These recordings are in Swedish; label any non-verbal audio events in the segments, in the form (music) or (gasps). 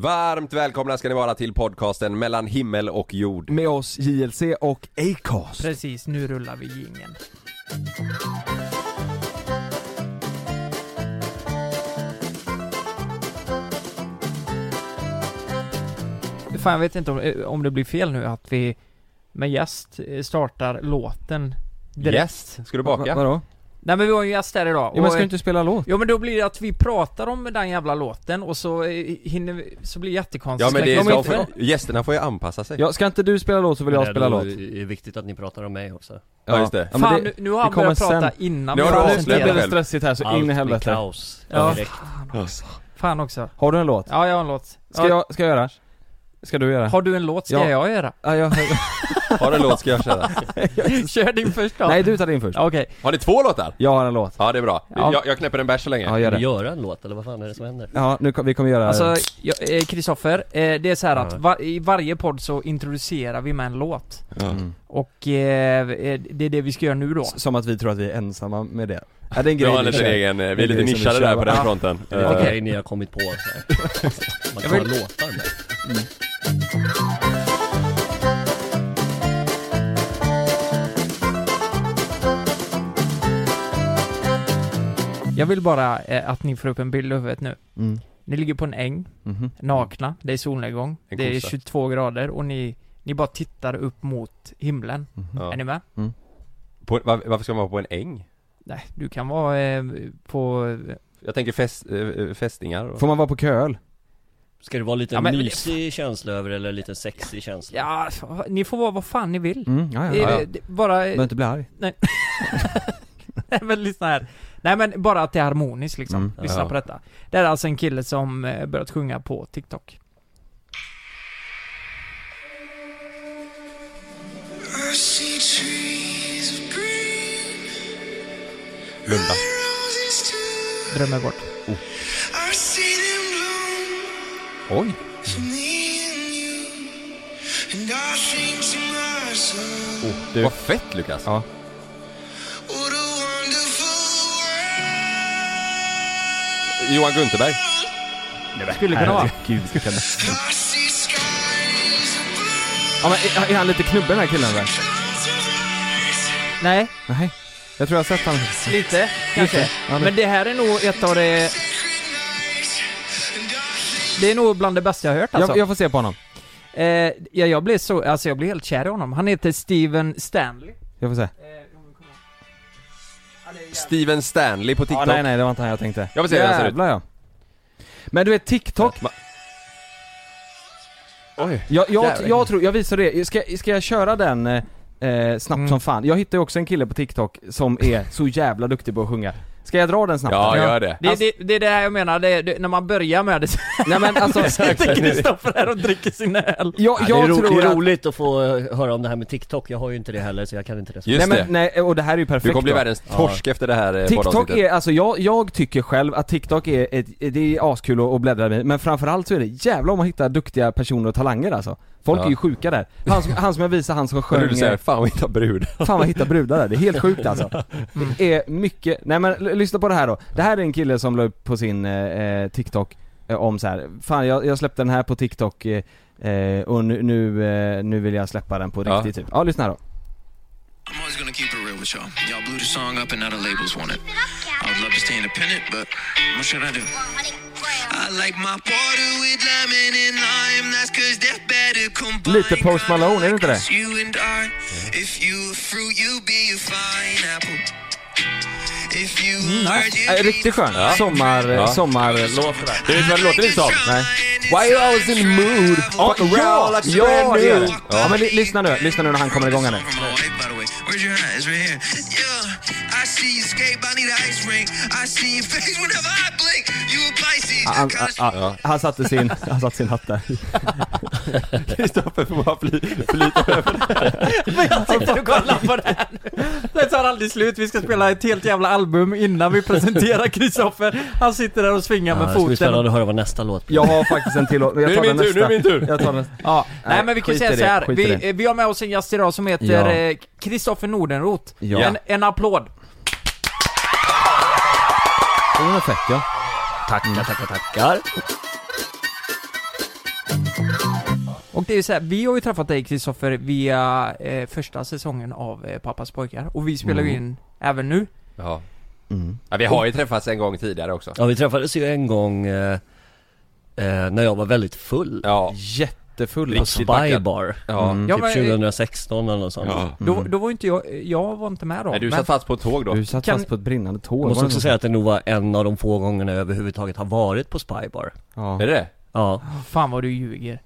Varmt välkomna ska ni vara till podcasten mellan himmel och jord. Med oss JLC och Acast. Precis, nu rullar vi jingeln. Fan jag vet inte om, eh, om det blir fel nu att vi med gäst eh, startar låten direkt. Yes, ska du baka? Va- vadå? Nej men vi har ju gäst här idag Ja, men ska du inte spela låt? Jo men då blir det att vi pratar om den jävla låten och så eh, hinner vi, så blir det jättekonstigt Ja men det är Ja, inte- för, gästerna får ju anpassa sig. Ja, ska inte du spela låt så vill jag spela låt. är det viktigt att ni pratar om mig också. Ja, just det. Ja, Fan det, nu, nu har han börjat prata sen. innan Nu vi har Fan, nu dig det stressigt här så Allt in i blir helvete. kaos. Ja. Direkt. Fan också. Har du en låt? Ja jag har en låt. Ska ja, jag, ska jag göra? Ska du göra? Har du en låt ska Ja. jag göra? Ja, jag, Har (laughs) du en låt ska jag köra. (laughs) Kör din först då. Nej, du tar din först. Okej. Har ni två låtar? Jag har en låt. Ja det är bra. Ja. Jag, jag knäpper en bärs så länge. Ja, gör det. göra en låt eller vad fan är det som händer? Ja, nu kom, vi kommer göra... Alltså, eh, Kristoffer, eh, det är så här att var, i varje podd så introducerar vi med en låt. Mm. Och eh, eh, det är det vi ska göra nu då. S- Som att vi tror att vi är ensamma med det. Ja, det är en Vi grej har en vi liten kör. egen, eh, vi är lite en nischade där på den fronten. Det är Eh, en Okej. grej ni har kommit på så här. (laughs) Man Jag tar vill- låtar med. Jag vill bara eh, att ni får upp en bild i huvudet nu. Mm. Ni ligger på en äng, Mhm. nakna, det är solnedgång, det är kossa. 22 grader och ni, ni bara tittar upp mot himlen. Mhm. Ja. Är ni med? På, var, varför ska man vara på en äng? Nej, du kan vara eh, på... Jag tänker fest, eh, fästingar och... Får man vara på köl? Ska det vara lite Ja, men- mysig känsla över det eller lite sexig känsla? Ja, ni får vara vad fan ni vill. Mm, ja, ja. Eh, ja. det- Bara... Behöver inte bli arg. (laughs) Nej men lyssna här. Nej men bara att det är harmoniskt liksom. Mm. Lyssna Ja. på detta. Det är alltså en kille som eh, börjat sjunga på TikTok. Blunda. Drömmer bort. Myself, Oh, du. Vad fett Lukas! Ja. Johan Gunterberg. Skulle kunna vara. Herregud, vilken... Ja men är, är han lite knubben den här killen eller? Nej, Nej. Jag tror jag har sett han. lite kanske. Lite. Ja, det- Men det här är nog ett av det... Det är nog bland det bästa jag har hört alltså. Jag, jag får se på honom. Eh, ja, jag blev så, alltså jag blev helt kär i honom. Han heter Steven Stanley. Jag får se. Steven Stanley på Ja, TikTok. nej nej, det var inte han jag tänkte. Jag får se hur han ser ut. Jävlar ja. Men du vet TikTok, Oj. jag, jag, Jävlar. jag tror, jag visar det, ska, ska jag köra den eh, eh, snabbt Mm. som fan? Jag hittade ju också en kille på TikTok som är så jävla duktig på att sjunga. Ska jag dra den snabbt? Ja, gör det. Det, det, det är det här jag menar, det, det, när man börjar med det (laughs) Nej men alltså, sitter Kristoffer här och dricker sin öl. jag, Ja, det, är jag ro- tror det är roligt att få eh, höra om det här med TikTok, jag har ju inte det heller så jag kan inte det så. Just nej det. men nej, och det här är ju perfekt Du kommer bli världens torsk efter det här eh, TikTok är, alltså jag, jag tycker själv att TikTok är ett, det är askul att bläddra i, men framförallt så är det jävla om att hitta duktiga personer och talanger alltså. Folk Ja. är ju sjuka där. Han som, han som jag visade, han som sjöng, du säger, eh, fan vad hitta brud. fan vad hitta brudar där, det är helt sjukt alltså. Mm. Det är mycket, nej men lyssna på det här då. Det här är en kille som la upp på sin eh, eh, TikTok eh, om så här. fan jag, jag släppte den här på TikTok eh, eh, och nu, nu, eh, nu vill jag släppa den på Ja. riktigt typ. Ja, lyssna här då. I'm always gonna keep it real with y'all. Y'all blew the song up and now the labels want it. I would love to stay independent, but what should I do? I like my water with lemon and lime. That's cause they're better combined. Lite Post Malone, är det inte det? You and I. If you a fruit, you be a fine apple. If you a bird, you Äh, riktigt skön. Ja. Sommar, Ja. sommarlåt. Du vet vad det låter lite som? Nej. Why you always in the mood? Ja, around ja, ja brand det new. det. Ja men lyssna nu, lyssna nu när han kommer igång här nu. Where's your? It's right here. Yeah, I see you skate, I need an ice ring. I see your face whenever I blink. You a Pisces. Han, Cause- han, han, han satte sin, han satte sin hatt där. (laughs) Kristoffer får bara fly, flyta (laughs) över. Men jag sitter och kollar på det här nu. Det tar aldrig slut, vi ska spela ett helt jävla album innan vi presenterar Kristoffer. Han sitter där och svingar Ja, med det ska bli foten. spännande att höra vad nästa låt blir. Jag har faktiskt en till låt, Nu är det den min tur, nu är nästa. det min tur. Jag tar den. Ja, nej, Nej, men vi kan säga så det, här. Vi, det. vi har med oss en gäst idag som heter Ja. Kristoffer Nordenroth. Ja. En, en applåd. Den är fett ja. Tackar, tackar, tackar. Och det är ju så här, vi har ju träffat dig Kristoffer via eh, första säsongen av eh, Pappas pojkar och vi spelar ju Mm. in även nu. Ja. Mm. ja, vi har ju träffats en gång tidigare också. Ja vi träffades ju en gång eh, eh, när jag var väldigt full Ja, Jättefull På Riktigt Spy packad. Bar ja. Mm. Ja, Typ men, eh, 2016 eller något sånt ja. Då, Mm. då var inte jag, jag var inte med då. Nej, du men- satt fast på ett tåg då. Du satt Kan- fast på ett brinnande tåg Jag måste också så? säga att det nog var en av de få gångerna jag överhuvudtaget har varit på Spy Bar ja. Är det? Ja, Fan vad du ljuger.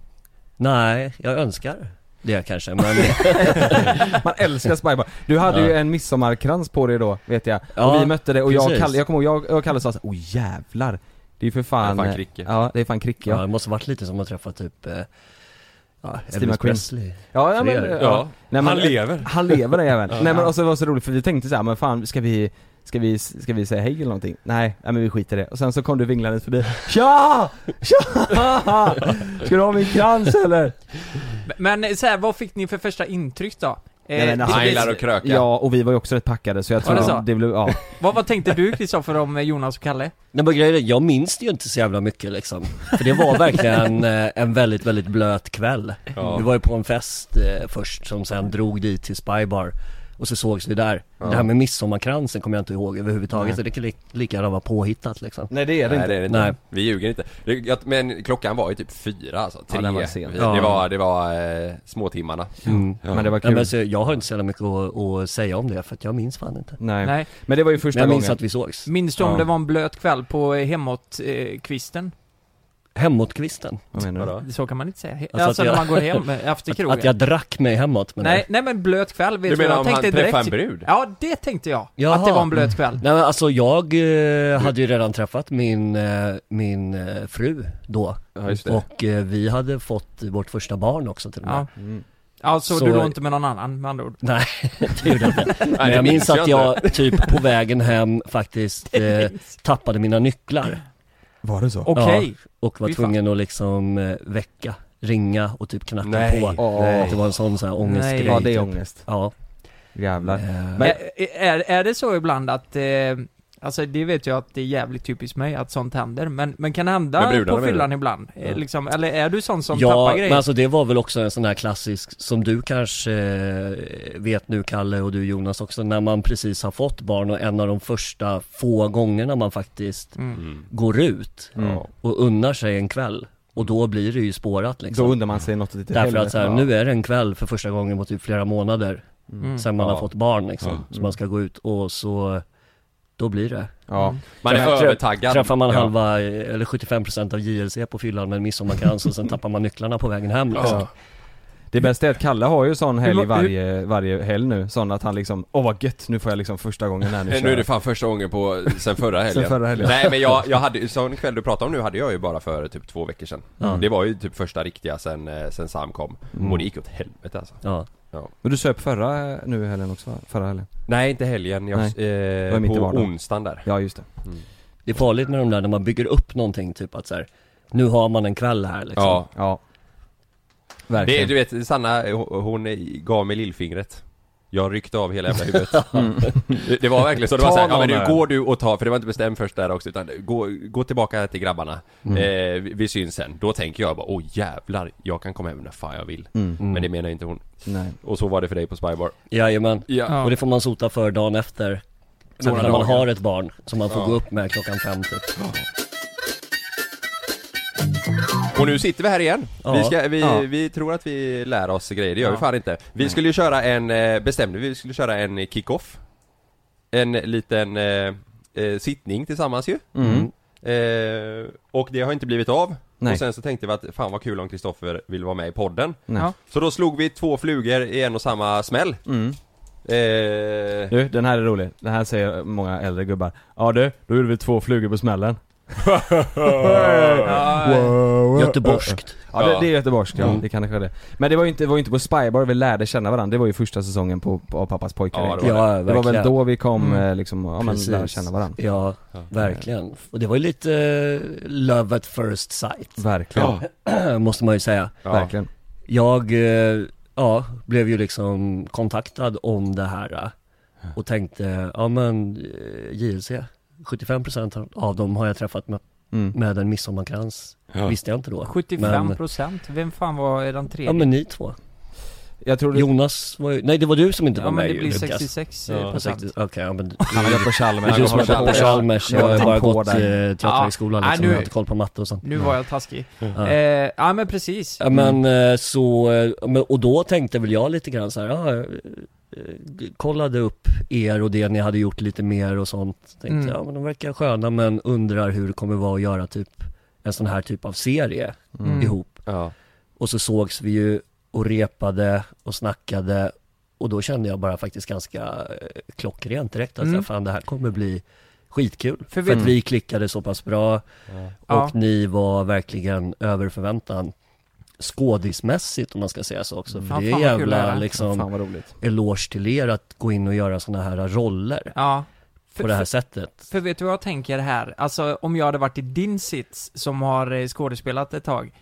nej, jag önskar det kanske men (laughs) Man älskar Spy Bar. Du hade Ja. ju en midsommarkrans på dig då, vet jag. Ja, och vi mötte det och jag och. Kalle, jag kommer ihåg, jag och Kalle sa såhär, oh jävlar. Det är ju för fan... Det är fan eh, Kricke. Ja, det är fan Kricke ja, ja. det måste varit lite som att träffa typ eh, ja, Steve Elvis McQueen. Presley Ja, ja, men, ja. Ja. Nej, men, Han lever. (laughs) Han lever den jäveln. Nej men och så var det så roligt för vi tänkte så här, men fan ska vi Ska vi, ska vi säga hej eller någonting? Nej, nej men vi skiter i det. Och sen så kom du vinglandes förbi (laughs) Tja! Tja! (laughs) Ska du ha min krans eller? Men så här, vad fick ni för första intryck då? Eh, Nej, Han det- gillar att kröka. Ja, och vi var ju också rätt packade så jag tror det så? att det blev, ja. (laughs) vad, vad tänkte du Kristoffer om eh, Jonas och Kalle? Nej men grejen är, jag minns det ju inte så jävla mycket liksom För det var verkligen (laughs) eh, en väldigt, väldigt blöt kväll Ja. Vi var ju på en fest eh, först som sen drog dit till Spy Bar Och så sågs vi där Ja. Det här med midsommarkransen kommer jag inte ihåg överhuvudtaget Nej. så det kan li- lika gärna vara påhittat liksom Nej det är det Nej inte. det är det inte. Nej. Vi ljuger inte. Det, jag, men klockan var ju typ fyra alltså, tre. Ja, var sen. Ja. Det var, det var eh, småtimmarna. mm. Ja. Men det var kul. men så, jag har inte så mycket att, att säga om det för att jag minns fan inte Nej. Nej. Men det var ju Men första jag minns gången. att vi sågs Minns du om Ja. det var en blöt kväll på eh, hemåt-kvisten? Vad menar du? Vadå? Så kan man inte säga. Alltså Alltså, att när jag- man går hem eh, (laughs) efter att, krogen. att jag drack mig hemåt men Nej, nej men blöt kväll, vet Du menar jag om han tänkte träffade en brud? Ja, det tänkte jag. Jaha. Att det var en blöt kväll. Nej men alltså jag eh, hade ju redan träffat min, eh, min eh, fru då Ja just det. Och eh, vi hade fått vårt första barn också till och med Ja. Mm. Alltså Så- du låg inte med någon annan med andra ord. Nej, (laughs) det gjorde jag inte Men jag minns att jag typ på vägen hem faktiskt (laughs) eh, tappade mina nycklar Var det så? Okej. Och var Fy fan. tvungen att liksom eh, väcka, ringa och typ knacka Nej. på Åh. Det var en sån sån här ångestgrej Nej. Ja det är typ. ångest. Ja, Jävlar. eh, Men- Är, är, är det så ibland att, eh, alltså det vet jag att det är jävligt typiskt mig att sånt händer, men, men kan det hända på fyllan ibland? Eh, Ja. Liksom, eller är du sån som ja, tappar men grejer? alltså det var väl också en sån här klassisk som du kanske eh, vet nu Kalle och du Jonas också när man precis har fått barn och en av de första få gångerna man faktiskt Mm. Mm. går ut Mm. och unnar sig en kväll och då blir det ju spårat liksom Då undrar man sig något lite Därför att så här, Ja. nu är det en kväll för första gången på typ flera månader Mm. sen man Ja. har fått barn liksom, så man ska gå ut och så då blir det Ja. Man är övertaggad. Träffar man halva, eller 75% av JLC på fyllan med en midsommarkrans och sen (laughs) tappar man nycklarna på vägen hem liksom. Ja. Det bästa är att Kalle har ju sån helg varje, varje helg nu, sån att han liksom, åh vad gött, nu får jag liksom första gången här nu (laughs) Nu är det fan första gången på, sen förra helgen. Sen förra helgen. Nej men jag, (laughs) jag hade, sån kväll du pratar om nu hade jag ju bara för typ två veckor sedan. Ja. Det var ju typ första riktiga sen, eh, sen Sam kom. Mm. Och det gick åt helvete alltså. Ja. Men du söp förra nu i helgen också va? Förra helgen? Nej inte helgen, jag, Nej. eh, på onsdagen där. Ja just det. Det är farligt med de där när man bygger upp någonting typ att så här, nu har man en kväll här liksom. Ja. Ja. Det, Verkligen. du vet Sanna, hon, hon gav mig lillfingret. Jag ryckte av hela jävla huvudet. (laughs) Mm. Det, det var verkligen så, det var såhär, ja men nu går du och tar, för det var inte bestämt först där också utan gå, gå tillbaka till grabbarna. Mm. Eh, vi, vi syns sen. Då tänker jag bara, åh jävlar, jag kan komma hem när fan jag vill. Mm. Mm. Men det menar inte hon. Nej. Och så var det för dig på Spybar. Jajamän. Ja. Och det får man sota för dagen efter. Sen Några när man dagar. har ett barn som man får Ja. gå upp med klockan fem typ. Och nu sitter vi här igen. Ja. Vi, ska, vi, Ja. vi tror att vi lär oss grejer, det gör vi Ja. fan inte. Vi skulle ju köra en, eh, bestämde vi, vi skulle köra en kick-off. En liten eh, eh, sittning tillsammans ju. Mm. Eh, och det har inte blivit av. Nej. Och sen så tänkte vi att fan vad kul om Kristoffer vill vara med i podden. Nej. Så då slog vi två flugor i en och samma smäll. Mm. Eh, Du, den här är rolig. Den här säger många äldre gubbar. Ja du, då gjorde vi två flugor på smällen. Ja, Göteborgskt. Ja, det, Ja. det är göteborgskt, ja. Mm. Det kan det vara det. Men det var ju inte, det var ju inte på Spybar vi lärde känna varandra, det var ju första säsongen på, på Pappas pojkar Ja, egentligen. det var Ja, det var verkligen. väl då vi kom Mm. eh, liksom, ja men Precis. lära känna varandra. Ja, Ja. verkligen. Och det var ju lite eh, love at first sight. Verkligen. (clears throat) Måste man ju säga. ja. Verkligen. Jag, eh, ja, blev ju liksom kontaktad om det här eh, och tänkte, ja men eh, JLC, 75% av dem har jag träffat med Mm. med en midsommarkrans. Ja. Visste jag inte då. 75 procent. Vem fan var den tredje? Ja men ni två. Jag tror det, Jonas var ju, nej det var du som inte Ja, var men med det ju, blir Lukas. 66 Ja, eh, Ja, procent. 60 Okej, ja men han har gått på Chalmers. Det är du som har gått på Chalmers, jag har bara gått eh, Teaterhögskolan Ja, liksom, nu- jag har inte koll på matte och sånt. Nu var jag taskig. Ja. Eh, ja men precis. Ja, men eh, så, eh, men- och då tänkte väl jag lite grann så här, ja, eh, eh, kollade upp er och det ni hade gjort lite mer och sånt. Tänkte Mm. ja men de verkar sköna men undrar hur det kommer vara att göra typ en sån här typ av serie Mm. ihop. Ja. Och så sågs vi ju och repade och snackade och då kände jag bara faktiskt ganska eh, klockrent direkt att Mm. mm. fan det här kommer bli skitkul. För För, vet- att vi klickade så pass bra Ja. och ni var verkligen över förväntan skådismässigt om man ska säga så också. För Ja, det är jävla liksom Fan vad roligt. eloge till er att gå in och göra såna här roller Ja. på För, det här för, sättet. för vet du vad jag tänker här? Alltså om jag hade varit i din sits som har eh, skådespelat ett tag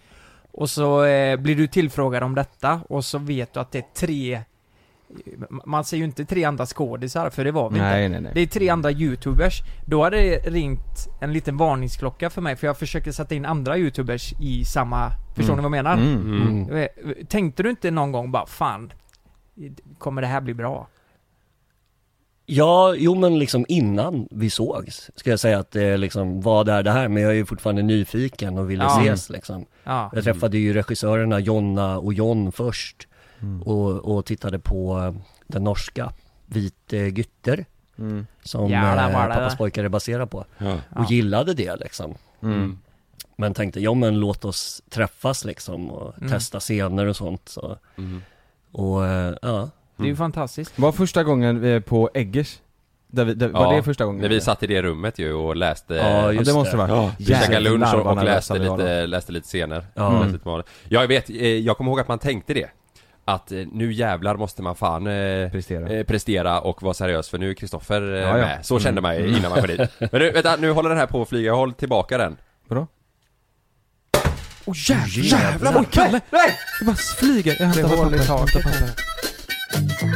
och så eh, blir du tillfrågad om detta och så vet du att det är tre man ser ju inte tre andra skådisar, för det var vi inte. Nej nej nej. Det är tre andra youtubers. Då hade det ringt en liten varningsklocka för mig, för jag försöker sätta in andra youtubers i samma... Förstår Mm. ni vad jag menar? Mm. Mm. Eh, Tänkte du inte någon gång bara, fan, kommer det här bli bra? Ja, jo men liksom innan vi sågs ska jag säga att det liksom, vad är det här? Men jag är ju fortfarande nyfiken och ville Ja. ses liksom. Ja. Jag träffade ju regissörerna Jonna och John först Mm. och, och tittade på eh, den norska Vit Gytter Mm. som Jävlar, eh. Pappas pojkar är baserad på. Ja. Och gillade det liksom. Mm. Men tänkte, ja men låt oss träffas liksom och Mm. testa scener och sånt så. Mm. Och eh, ja, Det är ju fantastiskt. Var första gången eh, på Eggers? Där vi, där, var Ja, det första gången? När vi satt i det rummet ju och läste Ja, Ja just det måste det vara. Ja, vi käkade lunch och, och läste, var lite, läste lite scener. Ja. Läste Mm. Jag vet, eh, jag kommer ihåg att man tänkte det. Att eh, nu jävlar måste man fan eh, Prestera. eh, prestera och vara seriös för nu är Kristoffer eh, Ja, ja. med. Så kände man Mm. innan man kom dit. (laughs) Men nu, vänta, nu håller den här på att flyga, håll tillbaka den. Vadå? Åh jävlar! Jävlar. Oj, Kalle! Det bara flyger. Jag hämtar hål i papper. taket Hämtar här. papper.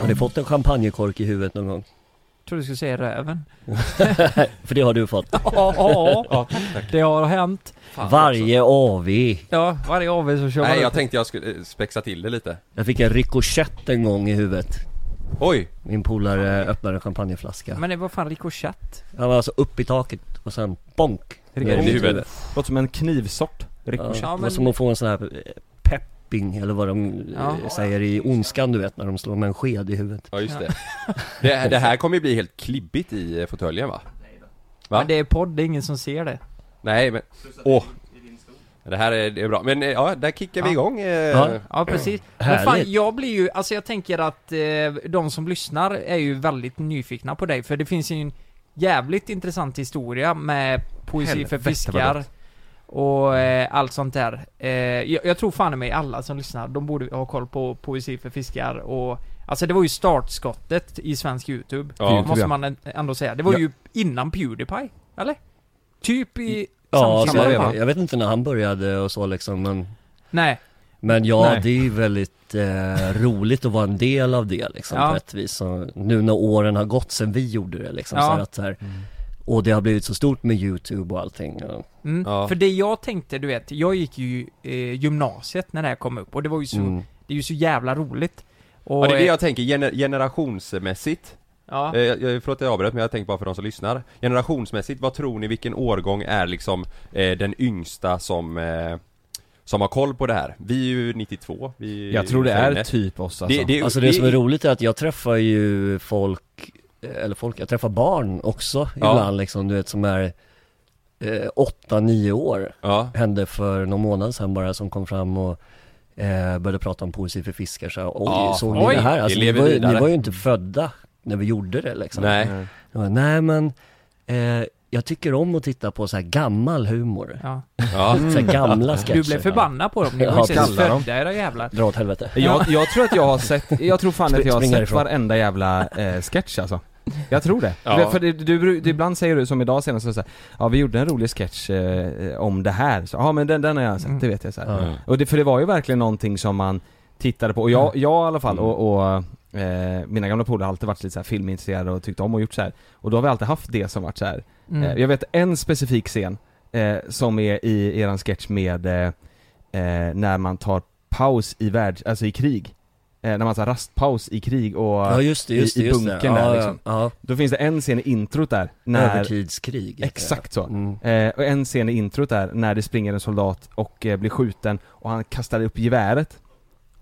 har ni fått en champagnekork i huvudet någon gång? Tror du skulle säga röven. (laughs) För det har du fått. (laughs) Ja, ja, det har hänt. Varje AV. Ja, varje AW så kör man Nej, jag upp. tänkte jag skulle eh, spexa till det lite. Jag fick en rikoschett en gång i huvudet. Oj! Min polare öppnade en champagneflaska. Men det var fan rikoschett. Han var alltså upp i taket och sen bonk. ner I huvudet. Låter som en knivsort. Ja, Ricochet. Ja, det var men- som att få en sån här eh, pepping eller vad de eh, Ja. säger i Ondskan du vet när de slår med en sked i huvudet. Ja just det. (laughs) det. Det här kommer ju bli helt klibbigt i eh, fåtöljen va? Va? Men det är podd, det är ingen som ser det. Nej men, åh! Det här är, det är bra, men eh, ja, där kickar vi Ja. igång eh, Ja. Ja precis. Men fan, jag blir ju, alltså jag tänker att eh, de som lyssnar är ju väldigt nyfikna på dig, för det finns ju en jävligt intressant historia med poesi Helvete, för fiskar. Och eh, allt sånt där. Eh, jag, jag tror fan i mig alla som lyssnar, de borde ha koll på poesi för fiskar och Alltså det var ju startskottet i svensk YouTube, Ja. måste man ändå säga. Det var Ja. ju innan Pewdiepie, eller? Typ i Ja, samma alltså, jag, jag vet inte när han började och så liksom men Nej, Men ja, Nej. det är ju väldigt eh, roligt att vara en del av det liksom Ja. på ett vis. Så nu när åren har gått sen vi gjorde det liksom Ja. så att så här, Och det har blivit så stort med YouTube och allting. Mm. Ja. För det jag tänkte, du vet, jag gick ju eh, gymnasiet när det här kom upp och det var ju så, mm. det är ju så jävla roligt. Och, Ja det är det eh, jag tänker, gener generationsmässigt ja. eh, jag, Förlåt att jag avbröt men jag tänker bara för de som lyssnar Generationsmässigt, vad tror ni vilken årgång är liksom eh, den yngsta som eh, Som har koll på det här? Vi är ju 92, vi Jag tror det är typ oss alltså. det, det, Alltså det som är roligt är att jag träffar ju folk, eh, eller folk, jag träffar barn också Ja. ibland liksom, du vet som är eh, 8-9 år. Ja, Hände för någon månad sedan bara som kom fram och eh, började prata om poesi för fiskar så oj, Ja, såg oj, ni det här? Alltså, ni, var, ni var ju inte födda när vi gjorde det liksom. nej. Jag bara, Nej men, eh, jag tycker om att titta på så här gammal humor. ja. Ja, (laughs) Så gamla sketcher. Du blev förbannad på dem, ni var ju födda era jävlar. Dra åt helvete. Jag, jag tror att jag har sett, jag tror fan att jag har sett ifrån. varenda jävla eh, sketch alltså Jag tror det. Ja. För det, du, du, ibland säger du som idag senast så här, ja vi gjorde en rolig sketch eh, om det här, så, ja men den, den har jag sett, Mm. det vet jag så här. Ja. Och det, för det var ju verkligen någonting som man tittade på, och jag, jag i alla fall och, och eh, mina gamla polare har alltid varit lite så här filmintresserade och tyckt om och gjort så här. Och då har vi alltid haft det som varit så här. Mm. Eh, jag vet en specifik scen eh, som är i eran sketch med eh, eh, när man tar paus i värld, alltså i krig. Eh, när man tar rastpaus i krig och Ja just det, just i, i bunkern ja, där ja, liksom. ja. Då finns det en scen i introt där, när, Övertidskrig exakt så. Mm. Eh, och en scen i introt där, när det springer en soldat och eh, blir skjuten och han kastar upp geväret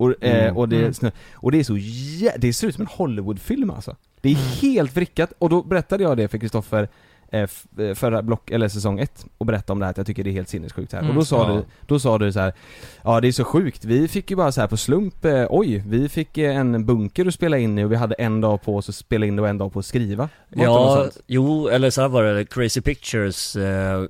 och, eh, Mm. och, det, Mm. och det är så jä- det ser ut som en Hollywoodfilm alltså Det är Mm. helt vrickat, och då berättade jag det för Kristoffer eh, eh, förra block, eller säsong ett och berättade om det här att jag tycker det är helt sinnessjukt här. Mm. Och då sa Ja. du, då sa du så här. Ja det är så sjukt, vi fick ju bara så här på slump, eh, oj, vi fick en bunker att spela in i och vi hade en dag på oss att spela in och en dag på att skriva. Var Ja, jo, eller så här var det, Crazy Pictures eh,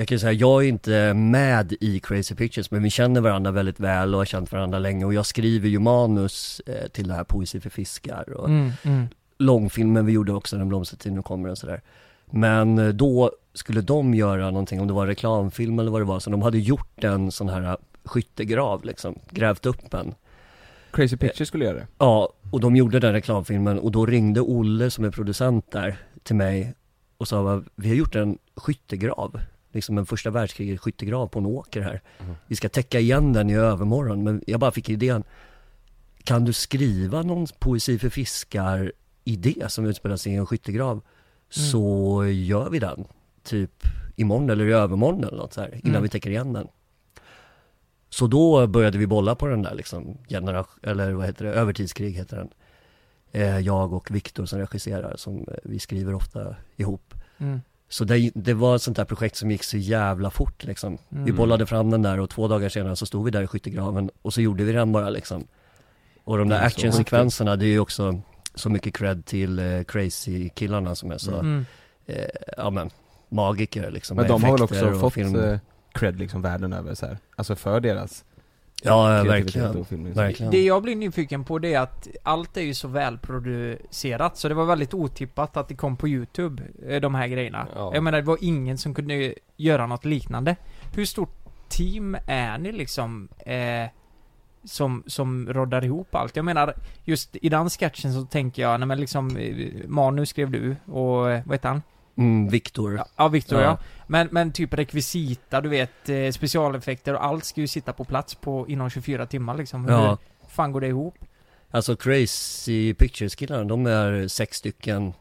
Jag kan ju säga, jag är inte med i Crazy Pictures men vi känner varandra väldigt väl och har känt varandra länge och jag skriver ju manus eh, till det här Poesi för fiskar och Mm, mm. långfilmen vi gjorde också, Den blomstertid nu kommer och sådär Men eh, då skulle de göra någonting, om det var reklamfilm eller vad det var, så de hade gjort en sån här skyttegrav liksom, grävt upp en Crazy Pictures skulle göra det. Ja, och de gjorde den reklamfilmen och då ringde Olle som är producent där till mig och sa vi har gjort en skyttegrav, liksom en första världskrigets skyttegrav på en åker här. Mhm. Vi ska täcka igen den i övermorgon, men jag bara fick idén, kan du skriva någon poesi för fiskar idé som utspelar sig i en skyttegrav så gör vi den, typ imorgon eller i övermorgon eller något så här, innan Mm. vi täcker igen den. Så då började vi bolla på den där liksom, generation, eller vad heter det, övertidskrig heter den. Eh, jag och Viktor som regisserar, som eh, vi skriver ofta ihop. Mm. Så det, det var ett sånt där projekt som gick så jävla fort liksom. Vi Mm. bollade fram den där och två dagar senare så stod vi där i skyttegraven och så gjorde vi den bara liksom. Och de där actionsekvenserna, det är ju också så mycket cred till eh, crazy-killarna som är så, Mm. eh, ja men, magiker liksom. Men de har väl också fått film. eh, cred liksom världen över så här. Alltså för deras Ja, verkligen. Verkligen. Det jag blir nyfiken på det är att allt är ju så välproducerat så det var väldigt otippat att det kom på youtube, eh, de här grejerna. Ja. Jag menar det var ingen som kunde göra något liknande. Hur stort team är ni liksom, eh, som, som roddar ihop allt? Jag menar, just i den sketchen så tänker jag, nej men liksom, eh, manus skrev du och, eh, vad heter han? Mm, Viktor. Ja, ja Victor Ja. ja. Men, men typ rekvisita, du vet, eh, specialeffekter och allt ska ju sitta på plats på, inom 24 timmar liksom. Hur Ja, fan går det ihop? alltså Crazy Pictures killarna, de är sex stycken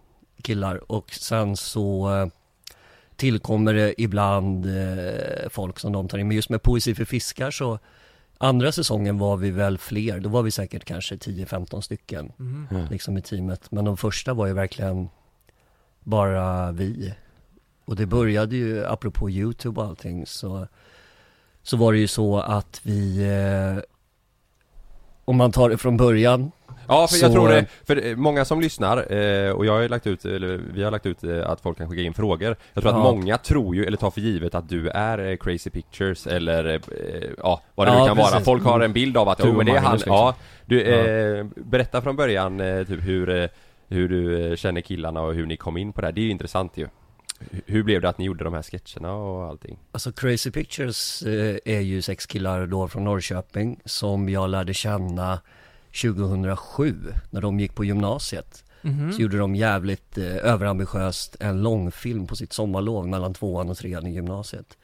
killar och sen så eh, tillkommer det ibland eh, folk som de tar in. Men just med Poesi för fiskar så andra säsongen var vi väl fler, då var vi säkert kanske 10-15 stycken Mhm. Mm. liksom i teamet. Men de första var ju verkligen bara vi. Och det började ju, apropå YouTube och allting, så, så var det ju så att vi, eh, om man tar det från början, Ja, för jag Så- tror det, för eh, många som lyssnar, eh, och jag har ju lagt ut, eller vi har lagt ut eh, att folk kan skicka in frågor. Jag tror Ja. att många tror ju, eller tar för givet att du är Crazy Pictures eller, ja vad det Ja, nu kan vara. precis. Folk har en bild av att, Du oh men det är han, liksom. ja. Du, eh, berätta från början typ hur, hur du känner killarna och hur ni kom in på det här, det är ju intressant ju Hur blev det att ni gjorde de här sketcherna och allting? alltså Crazy Pictures eh, är ju sex killar då från Norrköping som jag lärde känna 2007 när de gick på gymnasiet. Mhm. Så gjorde de jävligt eh, överambitiöst en långfilm på sitt sommarlov mellan tvåan och trean i gymnasiet.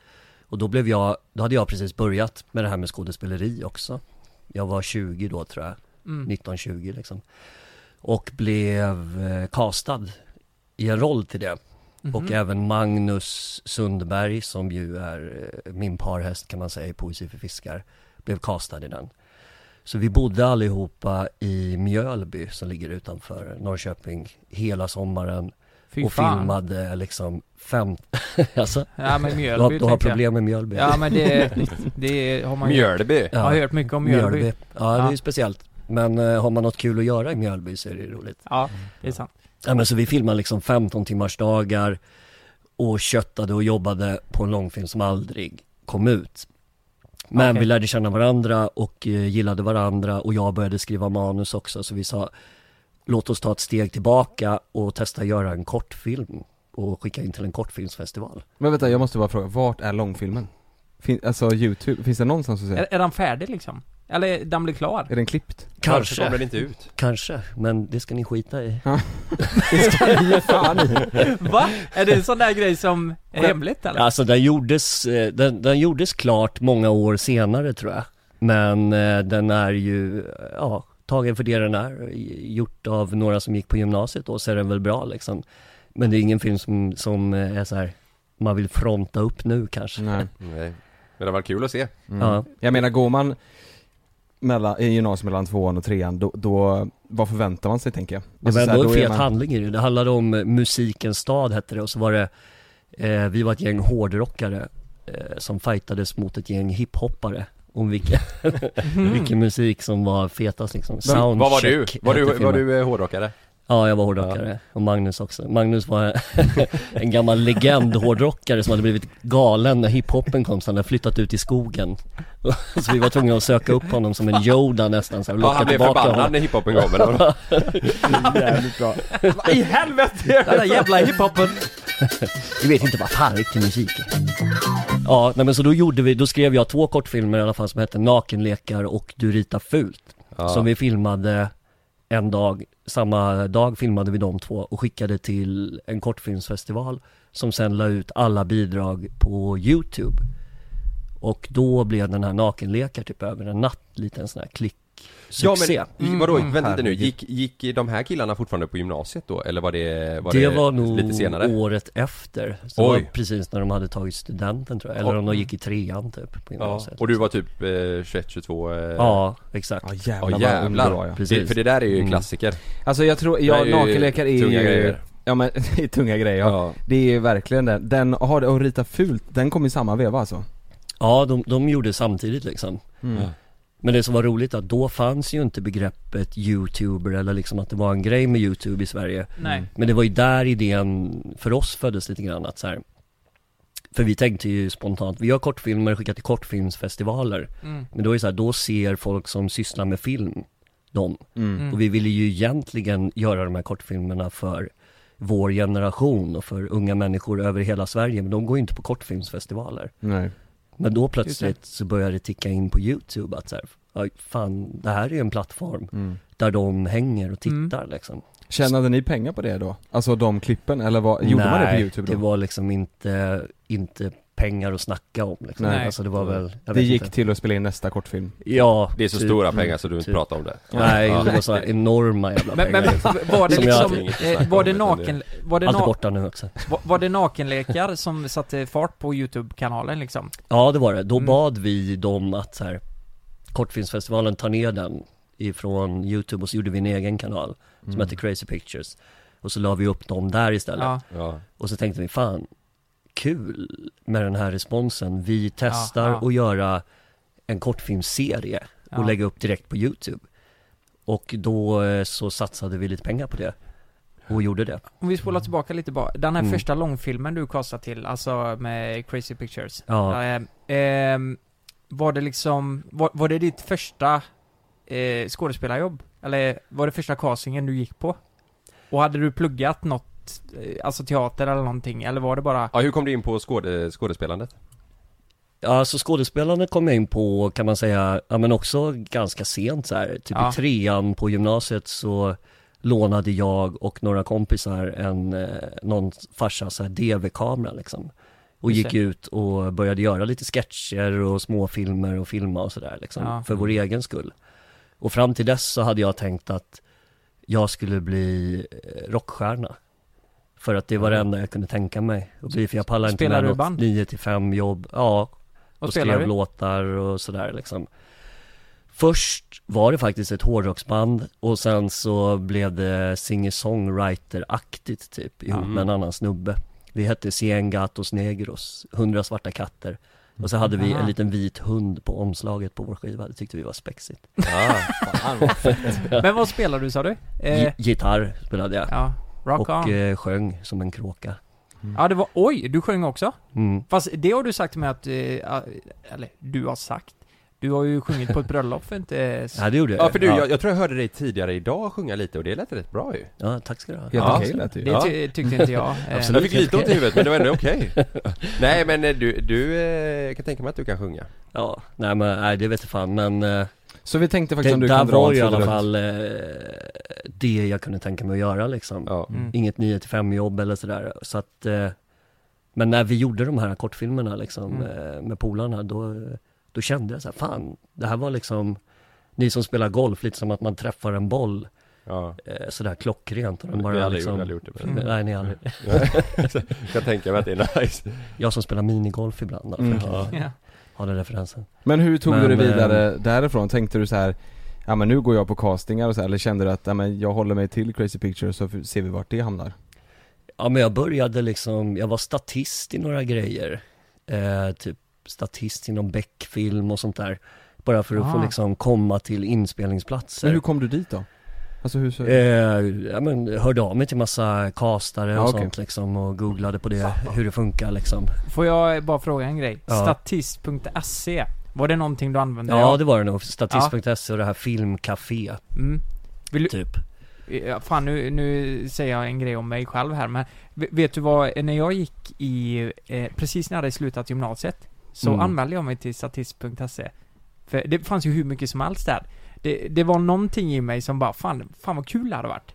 Och då blev jag, då hade jag precis börjat med det här med skådespeleri också. Jag var 20 då tror jag, Mm. 19-20 liksom. Och blev eh, castad i en roll till det. Mhm. Och även Magnus Sundberg som ju är eh, min parhäst kan man säga i Poesi för fiskar, blev castad i den. Så vi bodde allihopa i Mjölby som ligger utanför Norrköping hela sommaren Fy och fan. filmade liksom fem, (laughs) alltså, Ja men du Mjölby har, du har problem med Mjölby? Ja men det, (laughs) det har man ju Mjölby! Jag har hört mycket om Mjölby. Ja, det är Ja. ju speciellt. Men eh, har man något kul att göra i Mjölby så är det roligt. Ja, det är sant. Ja men så vi filmade liksom 15 timmars dagar och köttade och jobbade på en långfilm som aldrig kom ut. Men Okej. vi lärde känna varandra och eh, gillade varandra och jag började skriva manus också så vi sa Låt oss ta ett steg tillbaka och testa göra en kortfilm och skicka in till en kortfilmsfestival. Men vänta, jag måste bara fråga, vart är långfilmen? Fin, alltså youtube, finns det någonstans att se? Är, är den färdig liksom? Eller den blir klar? Är den klippt? Kanske, kommer den inte ut? kanske, men det ska ni skita i. (laughs) Det ska ni ge fan i. Va? Är det en sån där grej som är hemligt eller? Alltså den gjordes, eh, den, den gjordes klart många år senare tror jag. Men eh, den är ju, eh, ja, tagen för det den är. Gjort av några som gick på gymnasiet då, så är den väl bra liksom. Men det är ingen film som, som eh, är så här man vill fronta upp nu kanske. Nej. Nej. Men det var kul att se. Mm. Ja. Jag menar går man mellan, i gymnasiet mellan tvåan och trean, då, då vad förväntar man sig tänker jag? Det Alltså, var så här, ändå en fet man- handling i det. Det handlade om eh, musikens stad hette det och så var det eh, Vi var ett gäng hårdrockare eh, som fightades mot ett gäng hiphoppare om vilken, (laughs) vilken musik som var fetast liksom. Vad var du? Var du, var du hårdrockare? Ja, jag var hårdrockare. Och Magnus också. Magnus var (laughs) en gammal legend hårdrockare som hade blivit galen när hiphopen kom, så han hade flyttat ut i skogen. (laughs) Så vi var tvungna att söka upp honom som en Yoda nästan, så här, Ja, han blev förbannad honom. när hiphopen kom eller? (laughs) Jävligt bra. I helvete Den där jävla hiphopen! Vi vet inte vad fan riktig musik är. Ja, nej men så då gjorde vi, då skrev jag två kortfilmer i alla fall som hette Nakenlekar och Du ritar fult. Ja. Som vi filmade en dag, samma dag filmade vi de två och skickade till en kortfilmsfestival som sen la ut alla bidrag på Youtube. Och då blev den här Nakenlekar typ över en natt lite en sån här klick Ja succé. men, vadå, Mm, vänta lite nu, gick, gick de här killarna fortfarande på gymnasiet då? Eller var det, var det, var nog lite senare? året efter. Så det var Oj. precis när de hade tagit studenten tror jag. Eller om de gick i trean typ på Ja, gymnasiet. och du var typ eh, 21, 22? Eh... Ja, exakt. Ja Ja jävlar, vad jävlar, var, ja. Precis. Det, för det där är ju Mm. klassiker Alltså jag tror, Det ja är ju nakenlekar är tunga ju grejer. Ja men (laughs) det är tunga grejer ja. Ja, Det är ju verkligen den, den, har det och rita fult, den kom i samma veva alltså? Ja, de, de gjorde samtidigt liksom. Mm. Men det som var roligt att då fanns ju inte begreppet youtuber eller liksom att det var en grej med youtube i Sverige. Nej. Men det var ju där idén för oss föddes lite grann att så här. För vi tänkte ju spontant, vi gör kortfilmer och skickar till kortfilmsfestivaler. Mm. Men då är det så här, då ser folk som sysslar med film dem. Mm. Mm. Och vi ville ju egentligen göra de här kortfilmerna för vår generation och för unga människor över hela Sverige. Men de går ju inte på kortfilmsfestivaler. Nej. Men då plötsligt så började det ticka in på youtube att så här, "Oj, fan det här är ju en plattform Mm. där de hänger och tittar liksom. Tjänade ni pengar på det då? Alltså de klippen, eller vad, gjorde man det på youtube då? det var liksom inte, inte pengar att snacka om liksom. Nej. Alltså det var väl, jag Det vet gick inte. till att spela in nästa kortfilm? Ja, det är så typ. stora pengar så du inte typ. pratar om det Nej, Ja. det var så här enorma jävla Men, men pengar. var det Som jag- liksom, snacka eh, var det naken, var det, Allt na, borta nu också. var, var det nakenlekar som satte fart på youtube-kanalen liksom? Ja det var det, då Mm. bad vi dem att så här, Kortfilmsfestivalen tar ner den ifrån youtube och så gjorde vi en egen kanal som Mm. hette Crazy Pictures Och så la vi upp dem där istället Ja, Ja, Och så tänkte vi, fan, kul med den här responsen. Vi testar ja. att göra en kortfilmsserie och Ja. lägga upp direkt på YouTube. Och då eh, så satsade vi lite pengar på det. Och gjorde det. om vi spolar tillbaka lite bara. Den här Mm. första långfilmen du kastade till, alltså med Crazy Pictures. Ja, Ehm, ehm, var det liksom, var, var det ditt första eh, skådespelarjobb? Eller var det första castingen du gick på? Och hade du pluggat något, eh, alltså teater eller någonting, eller var det bara ja hur kom du in på skåde, skådespelandet? ja så skådespelandet kom jag in på kan man säga, ja men också ganska sent så här. Typ Ja. i trean på gymnasiet så lånade jag och några kompisar en, eh, någon farsa så här DV-kamera liksom. Och gick ut och började göra lite sketcher och småfilmer och filma och sådär liksom. Ja. För vår egen skull. Och fram till dess så hade jag tänkt att jag skulle bli eh, rockstjärna. För att det var det enda jag kunde tänka mig att bli, för jag pallade inte med något band? 9 till 5 jobb. Ja, och och skrev du? låtar och sådär liksom. Först var det faktiskt ett hårdrocksband och sen så blev det singer-songwriter-aktigt typ ihop Mm. med en annan snubbe. Vi hette Cien Gatos Negros, 100 svarta katter. Och så hade vi en liten vit hund på omslaget på vår skiva, det tyckte vi var spexigt. Ja, (laughs) Men vad spelar du sa du? Eh, Gi- Gitarr spelade jag. ja, rock och on. eh, sjöng som en kråka. Ja det var, oj, du sjöng också? Mm. Fast det har du sagt till mig att, eh, eller du har sagt Du har ju sjungit på ett bröllop för inte så... (laughs) Ja det gjorde jag ja för du, jag, jag tror jag hörde dig tidigare idag sjunga lite och det lät rätt bra ju Ja, tack ska du ha. Ja. okej lät det ju. Det Ja. ty- tyckte inte jag. (laughs) Eh, Absolut. Jag fick lite ont i huvudet men det var ändå okej (laughs) Nej men eh, du, du eh, kan tänka mig att du kan sjunga Ja, nej men nej det vet jag fan men eh, Så vi tänkte faktiskt Det om du där kan dra var en ju i alla fall eh, det jag kunde tänka mig att göra liksom. Ja. Mm. Inget 9 till 5 jobb eller sådär. Så att, eh, men när vi gjorde de här kortfilmerna liksom Mm. eh, med polarna, då, då kände jag så här, fan, det här var liksom, ni som spelar golf, lite som att man träffar en boll Ja. eh, sådär klockrent och den bara aldrig, liksom, aldrig gjort det. Mm. Nej, ni har aldrig. (laughs) Jag kan tänka mig att det är nice. Jag som spelar minigolf ibland då, Mm. Ja. Ha den referensen. Men hur tog du Men, det vidare eh, därifrån? Tänkte du så här Ja men nu går jag på castingar och så här, eller kände du att ja, men jag håller mig till Crazy Pictures så ser vi vart det hamnar? Ja men jag började liksom, jag var statist i några grejer. Eh, typ statist inom Beck-film och sånt där. Bara för att få Ah. liksom komma till inspelningsplatser. Men hur kom du dit då? Alltså hur så? Eh, ja men hörde av mig till massa castare och Ja, okej. sånt liksom och googlade på det, hur det funkar liksom. Får jag bara fråga en grej? Ja. Statist.se, var det någonting du använde? Ja det var det nog, statist.se och det här filmcafé, Mm. Vill du, typ. Ja, fan nu, nu säger jag en grej om mig själv här men v- Vet du vad, när jag gick i, eh, precis när jag hade slutat gymnasiet Så Mm. anmälde jag mig till statist.se För det fanns ju hur mycket som helst där det, det var någonting i mig som bara, fan, fan vad kul det hade varit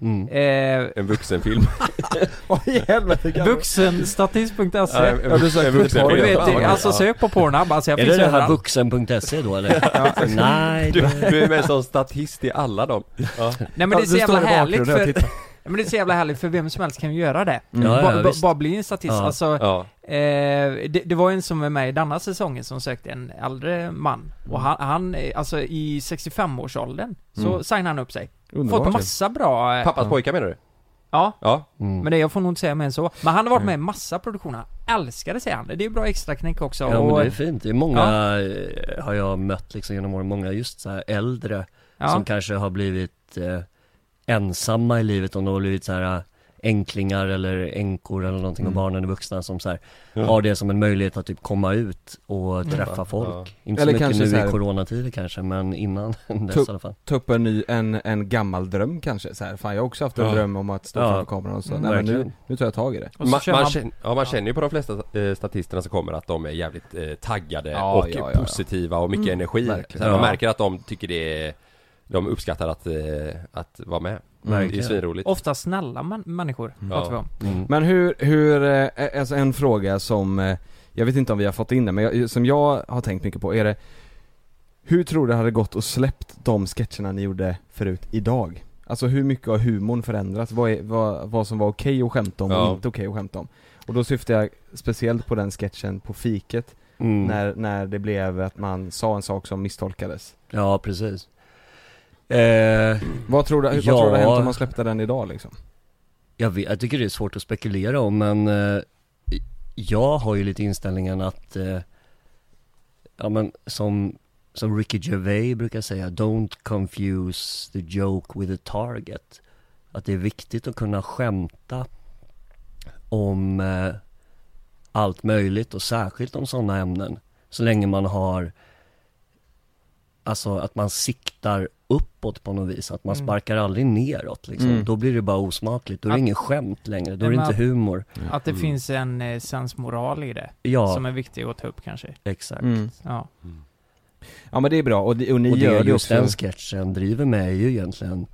Mm. eh, En vuxenfilm. (laughs) I helvete Vuxenstatist.se Ja, en, Ja, du sa en vuxenfilm. Och du vet, alltså sök på Pornhub, alltså jag Är det det här vuxen.se då eller? (laughs) Nej, Du, du är med som statist i alla dem. Ja. Nej men det är så jävla härligt för, (laughs) Ja, men det är så jävla härligt för vem som helst kan ju göra det Mm. Ja, ja. Bara bli en statist, Ja. alltså Ja. Eh, det, det var en som var med i denna säsongen som sökte en äldre man Och han, han eh, alltså i 65-årsåldern Så Mm. signade han upp sig Fått Underbart massa bra eh, Pappas Ja. pojkar menar du? Ja, Ja. Mm. men det jag får nog inte säga mer än så Men han har varit Mm. med i massa produktioner Älskar det säger han, det är ju bra extra knäck också Ja men och, det är fint, det är många, eh, har jag mött liksom genom åren, många just så här äldre ja. som kanske har blivit eh, ensamma i livet, om de har blivit så här änklingar eller änkor eller någonting och Mm. barnen är vuxna som så här, Ja. har det som en möjlighet att typ komma ut och Mm. träffa Ja. folk. Inte Eller så mycket kanske nu så här- i coronatider kanske, men innan (laughs) dess Tup- i alla fall. Ta upp en ny, en, en gammal dröm kanske så här. Fan jag har också haft en Ja. dröm om att stå Ja. framför kameran och så, Mm, nej men nu, nu tar jag tag i det och Man, man, man, känner, ja, man känner ju på de flesta eh, statisterna som kommer att de är jävligt eh, taggade Ja, och ja, ja, ja. positiva och mycket Mm. energi. Så här, man Ja. märker att de tycker det är, de uppskattar att, eh, att vara med. Det är Verkligen. svinroligt. ofta snälla man, människor, Ja. pratar vi om Mm. Men hur, hur, eh, alltså en fråga som, eh, jag vet inte om vi har fått in det, men jag, som jag har tänkt mycket på är det Hur tror du det hade gått att släppt de sketcherna ni gjorde förut idag? Alltså hur mycket har humorn förändrats? Vad, är, vad, vad som var okej att skämta om Ja. och inte okej att skämta om? Och då syftar jag speciellt på den sketchen på fiket, Mm. när, när det blev att man sa en sak som misstolkades Ja, precis. Eh, Vad tror du, vad Ja. tror du hade hänt om man släppte den idag liksom? Jag, vet, jag tycker det är svårt att spekulera om men eh, jag har ju lite inställningen att, eh, ja men som, som Ricky Gervais brukar säga, don't confuse the joke with a target. Att det är viktigt att kunna skämta om eh, allt möjligt och särskilt om sådana ämnen. Så länge man har, alltså att man siktar uppåt på något vis, att man Mm. sparkar aldrig neråt liksom. Mm. Då blir det bara osmakligt, då är det ingen skämt längre, då är det inte humor. Att det Mm. finns en eh, sensmoral i det Ja, Som är viktig att ta upp kanske exakt. Mm. Ja, Ja men det är bra, och, det- och ni och det gör det just också den sketchen driver med är ju egentligen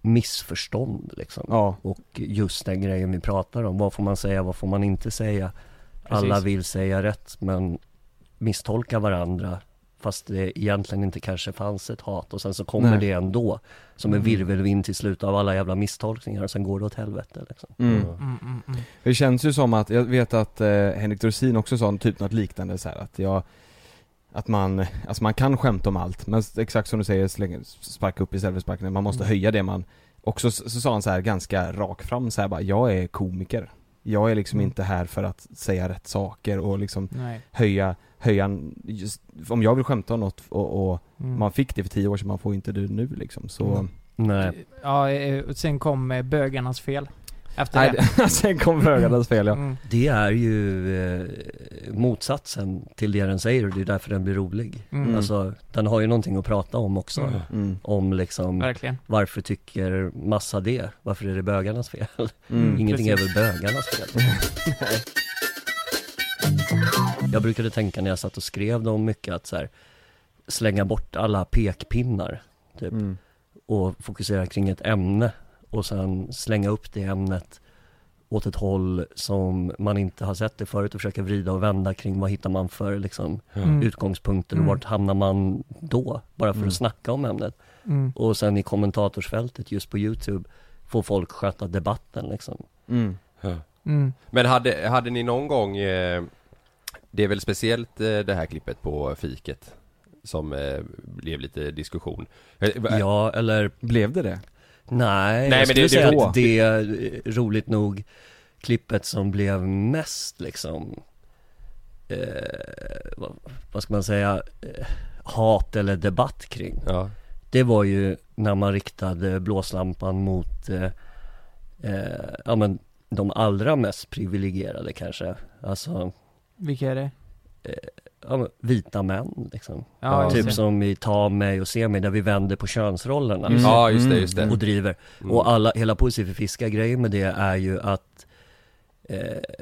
missförstånd liksom. Ja, Och just den grejen vi pratar om, vad får man säga, vad får man inte säga? Alla Precis. vill säga rätt men misstolka varandra fast det egentligen inte kanske fanns ett hat och sen så kommer Nej. det ändå som en Mm. virvelvind till slut av alla jävla misstolkningar och sen går det åt helvete liksom. mm. mm, mm, mm. Det känns ju som att, jag vet att eh, Henrik Dorsin också sa typ något liknande så här att jag Att man, alltså man kan skämta om allt, men exakt som du säger, slänga, sparka upp istället för sparka ner, man måste Mm. höja det man Också så, så sa han så här ganska rak fram så här bara, jag är komiker Jag är liksom Mm. inte här för att säga rätt saker och liksom Nej höja, höja, just, om jag vill skämta om något och, och mm. man fick det för tio år sedan, man får inte det nu liksom, så Mm. Nej. Ja, eh, och sen kom eh, bögarnas fel Efter Nej, det sen (laughs) kom bögarnas fel ja mm. Det är ju eh, motsatsen till det den säger och det är därför den blir rolig. Mm. Alltså, den har ju någonting att prata om också. Mm. mm. Om liksom, Verkligen varför tycker massa det? Varför är det bögarnas fel? (laughs) Mm. Ingenting är precis. väl bögarnas fel? (laughs) Jag brukade tänka när jag satt och skrev dem mycket att så här, slänga bort alla pekpinnar typ Mm. och fokusera kring ett ämne och sen slänga upp det ämnet åt ett håll som man inte har sett det förut och försöka vrida och vända kring vad hittar man för liksom Mm. utgångspunkter och Mm. vart hamnar man då? Bara för Mm. att snacka om ämnet. Mm. Och sen i kommentatorsfältet just på Youtube får folk sköta debatten liksom. Mm. Mm. Men hade, hade ni någon gång eh, Det är väl speciellt eh, det här klippet på fiket Som eh, blev lite diskussion Eh, Ja, eller Blev det det? Nej, Nej, jag men det- skulle det- säga att det är eh, roligt nog klippet som blev mest liksom eh, vad, vad ska man säga, eh, hat eller debatt kring. Ja, Det var ju när man riktade blåslampan mot eh, eh, ja men de allra mest privilegierade kanske. Alltså Vilka är det? Ja, vita män liksom. Ja, typ som i Ta mig och Se mig där vi vänder på könsrollerna. Mm. ja just det, Mm. just det Och driver. Mm. Och alla, hela Poesi för fiskar grejen med det är ju att eh,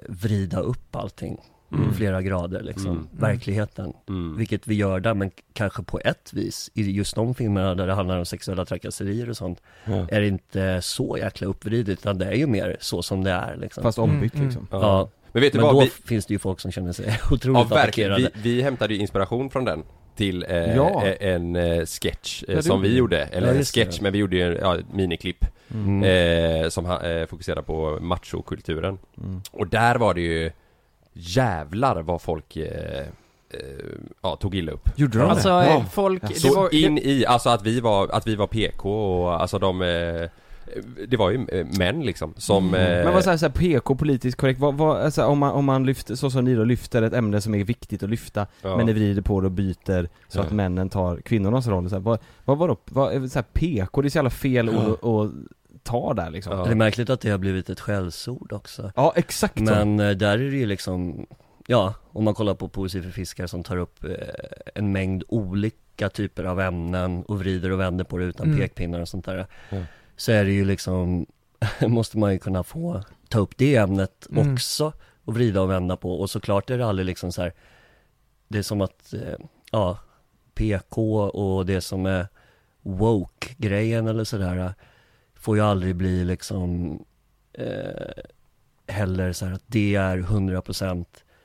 vrida upp allting. Mm. Flera grader liksom. Mm. Verkligheten. mm. Vilket vi gör där men kanske på ett vis i just de filmerna där det handlar om sexuella trakasserier och sånt är det inte så jäkla uppvridet utan det är ju mer så som det är liksom. Fast ombytt Mm, liksom. Ja. Ja, Men vet du men vad? då Vi, finns det ju folk som känner sig (laughs) ja, otroligt verkligen, attackerade. vi, vi hämtade ju inspiration från den till eh, Ja. eh, en eh, sketch eh, Ja, det som vi gjorde, eller Ja, en det. sketch men vi gjorde ju ja, ett miniklipp Mm. eh, som ha- eh, fokuserar på machokulturen Mm. Och där var det ju jävlar vad folk ja, tog illa upp Gjorde de Alltså det? Ja. folk, det Så var, in i, alltså att vi var, att vi var PK och alltså de Det var ju eh, män liksom som eh, Men vad säger så här, PK, politiskt korrekt, vad, vad, alltså, om man, om man lyfter, så som ni då lyfter ett ämne som är viktigt att lyfta ja. Men ni vrider på det och byter så Ja. att männen tar kvinnornas roll så här, vad, vad var då, vad, är så här, PK, det är så jävla fel ord att, att ta där liksom Ja. Det är märkligt att det har blivit ett skällsord också. Ja, exakt så. Men eh, där är det ju liksom, ja, om man kollar på Poesi för fiskar som tar upp eh, en mängd olika typer av ämnen och vrider och vänder på det utan Mm. pekpinnar och sånt där. Ja. Så är det ju liksom, (laughs) måste man ju kunna få ta upp det ämnet Mm. också och vrida och vända på och såklart är det aldrig liksom så här, det är som att, eh, ja, PK och det som är woke-grejen eller sådär får ju aldrig bli liksom eh, heller så här att det är 100%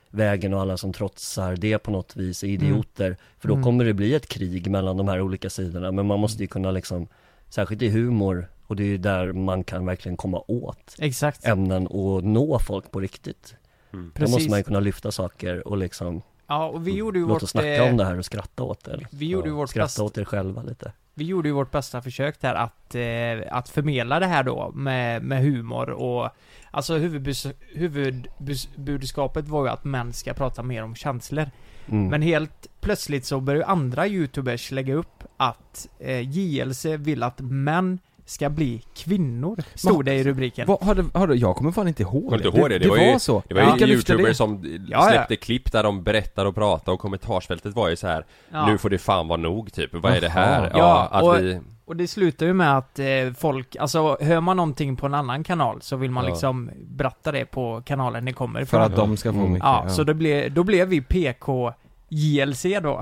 vägen och alla som trotsar det på något vis är idioter. För då Mm. kommer det bli ett krig mellan de här olika sidorna. Men man måste ju kunna liksom, särskilt i humor, och det är ju där man kan verkligen komma åt exakt. ämnen och nå folk på riktigt. Mm. Då måste man ju kunna lyfta saker och liksom Ja, och vi gjorde ju vårt, oss snacka eh, om det här och skratta åt det. vi gjorde ju vårt Skratta bästa, åt er själva lite. vi gjorde ju vårt bästa försök där att, eh, att förmedla det här då med, med humor och Alltså huvudbus, huvudbudskapet var ju att män ska prata mer om känslor. Mm. Men helt plötsligt så börjar ju andra youtubers lägga upp att eh, JLC vill att män ska bli kvinnor. Stod det i rubriken. Vad, har det, har det, jag kommer fan inte ihåg Kommer inte ihåg det, det var ju- så. Det var ju Vilka lyfte youtubers det? som Ja, släppte klipp där de berättade och pratade och kommentarsfältet var ju så här. Ja. Nu får det fan vara nog typ, vad är det här? Ja, Ja, att och- vi Och det slutar ju med att eh, folk, alltså hör man någonting på en annan kanal så vill man Ja. liksom berätta det på kanalen det kommer För ifrån. att de ska få Mm. mycket, Ja, så det blev, då blev vi PK JLC då. (laughs)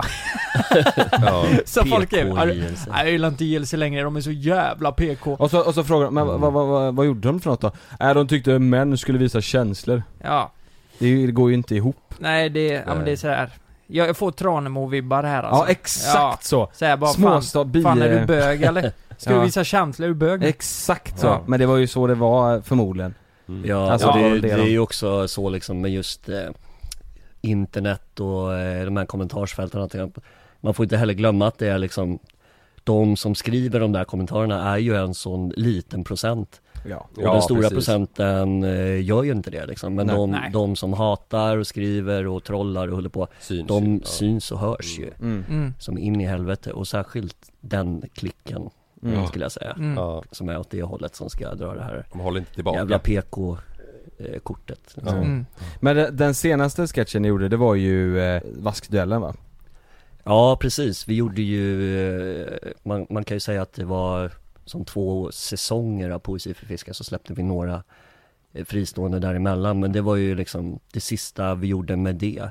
ja. (laughs) så folk är, PK, "Nej, JLC. jag gillar inte JLC längre, de är så jävla PK. Och så, och så frågar de, men vad, vad, vad, vad gjorde de för något då? Äh, de tyckte män skulle visa känslor. Ja, Det, går ju inte ihop. nej det, ja men det är sådär. Jag jag får Tranemo-vibbar här alltså. ja, exakt så! Så här, bara Småstad, fan, fan är du bi- bög eller? (laughs) Ska du Ja. visa känslor, är du bög? Exakt så, Ja. men det var ju så det var förmodligen. Mm. Ja, Alltså, och det det, det det de- är ju också så liksom med just eh, internet och eh, de här kommentarsfälten. Man får inte heller glömma att det är liksom de som skriver de där kommentarerna är ju en sån liten procent. Ja. Och Ja, den stora precis. procenten eh, gör ju inte det liksom. Men Nej. de, Nej. de som hatar och skriver och trollar och håller på, Syns de ju, ja. syns och hörs ju. Mm. Mm, Som in i helvete och särskilt den klicken Mm. skulle jag säga. mm. Som är åt det hållet som ska dra det här de håller inte tillbaka jävla PK-kortet. Liksom. Ja. Mm. Men den senaste sketchen ni gjorde, det var ju eh, vaskduellen va? Ja precis, vi gjorde ju, eh, man, man kan ju säga att det var som två säsonger av Poesi för fiskar så släppte vi några eh, fristående däremellan men det var ju liksom det sista vi gjorde med det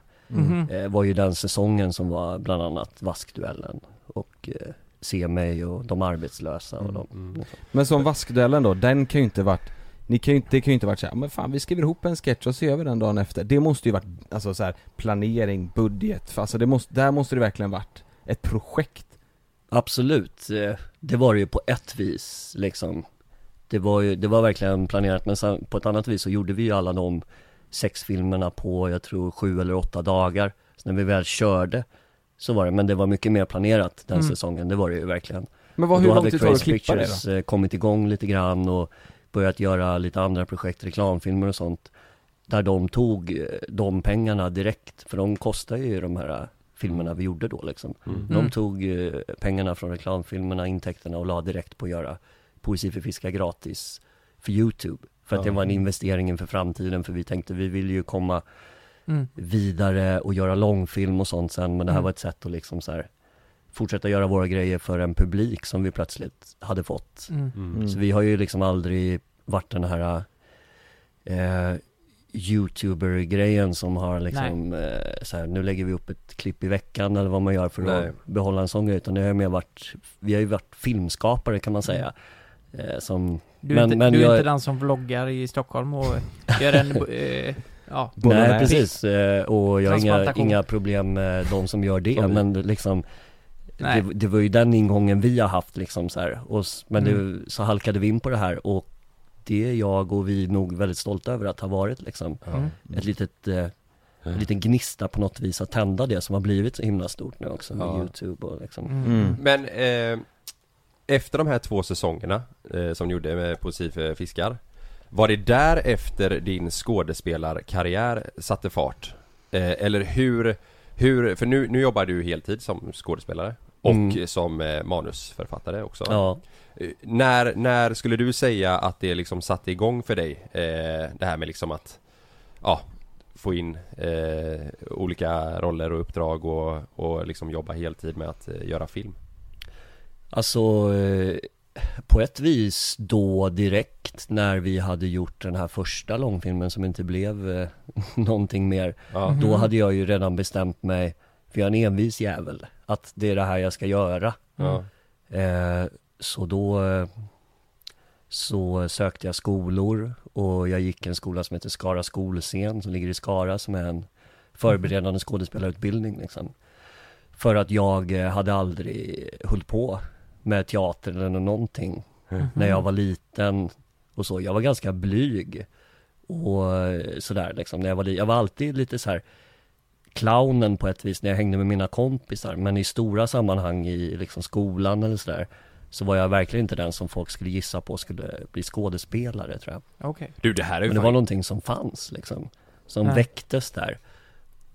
eh, var ju den säsongen som var bland annat Vaskduellen och eh, Se mig och De arbetslösa och de. Mm. Men som vaskduellen då, den kan ju inte varit ni kan ju inte, det kan ju inte varit såhär, men fan vi skriver ihop en sketch och så gör vi den dagen efter. Det måste ju varit, alltså så här, planering, budget, för alltså det måste, där måste det verkligen varit ett projekt. Absolut, eh, det var det ju på ett vis liksom Det var ju, det var verkligen planerat men sen på ett annat vis så gjorde vi ju alla de sex filmerna på, jag tror sju eller åtta dagar Så när vi väl körde så var det, men det var mycket mer planerat den Mm. säsongen, det var det ju verkligen Men vad, hur lång tid tar det att klippa det då? eh, kommit igång lite grann och börjat göra lite andra projekt, reklamfilmer och sånt Där de tog eh, de pengarna direkt, för de kostar ju de här filmerna vi gjorde då liksom Mm. De Mm. tog eh, pengarna från reklamfilmerna, intäkterna och la direkt på att göra Poesi för fiskar gratis för Youtube För att det var en investering inför framtiden för vi tänkte vi vill ju komma Mm. vidare och göra långfilm och sånt sen men det här Mm. var ett sätt att liksom så här Fortsätta göra våra grejer för en publik som vi plötsligt hade fått Mm. Mm. Mm. Så vi har ju liksom aldrig varit den här eh, Youtuber-grejen som har liksom eh, så här, nu lägger vi upp ett klipp i veckan eller vad man gör för Nej. att behålla en sån grej utan det har mer varit Vi har ju varit filmskapare kan man säga eh, Som Du är, Men- inte, men du är jag- inte den som vloggar i Stockholm och gör en, (laughs) eh, ja, Nej precis, eh, och jag har inga, inga problem med de som gör det men liksom. Det, det var ju den ingången vi har haft liksom så här. Och, men Mm. det, så halkade vi in på det här och det är jag och vi nog väldigt stolta över att ha varit liksom. Mm. Ett litet, eh, en liten gnista på något vis att tända det som har blivit så himla stort nu också med Ja. youtube och liksom Mm. Mm. Men eh, efter de här två säsongerna eh, som ni gjorde med Poesi för fiskar Var det därefter din skådespelarkarriär satte fart? Eh, eller hur, hur, för nu, nu jobbar du heltid som skådespelare och Mm. som eh, manusförfattare också Ja, Eh, när, när skulle du säga att det liksom satte igång för dig? Eh, det här med liksom att Ja Få in eh, olika roller och uppdrag och, och liksom jobba heltid med att eh, göra film alltså eh, på ett vis då direkt när vi hade gjort den här första långfilmen som inte blev eh, (laughs) någonting mer Ja, Mhm. Då hade jag ju redan bestämt mig, för jag är en envis jävel, att det är det här jag ska göra. ja, Eh, så då så sökte jag skolor och jag gick en skola som heter Skara skolscen som ligger i Skara som är en förberedande skådespelarutbildning liksom. För att jag eh, hade aldrig hållit på med teater eller någonting Mhm. när jag var liten och så. Jag var ganska blyg och eh, sådär liksom när jag var Jag var alltid lite så här clownen på ett vis när jag hängde med mina kompisar men i stora sammanhang i liksom skolan eller sådär så var jag verkligen inte den som folk skulle gissa på skulle bli skådespelare tror jag. Okej. Du det här är ju Men det fan- var någonting som fanns liksom. Som Ja. väcktes där.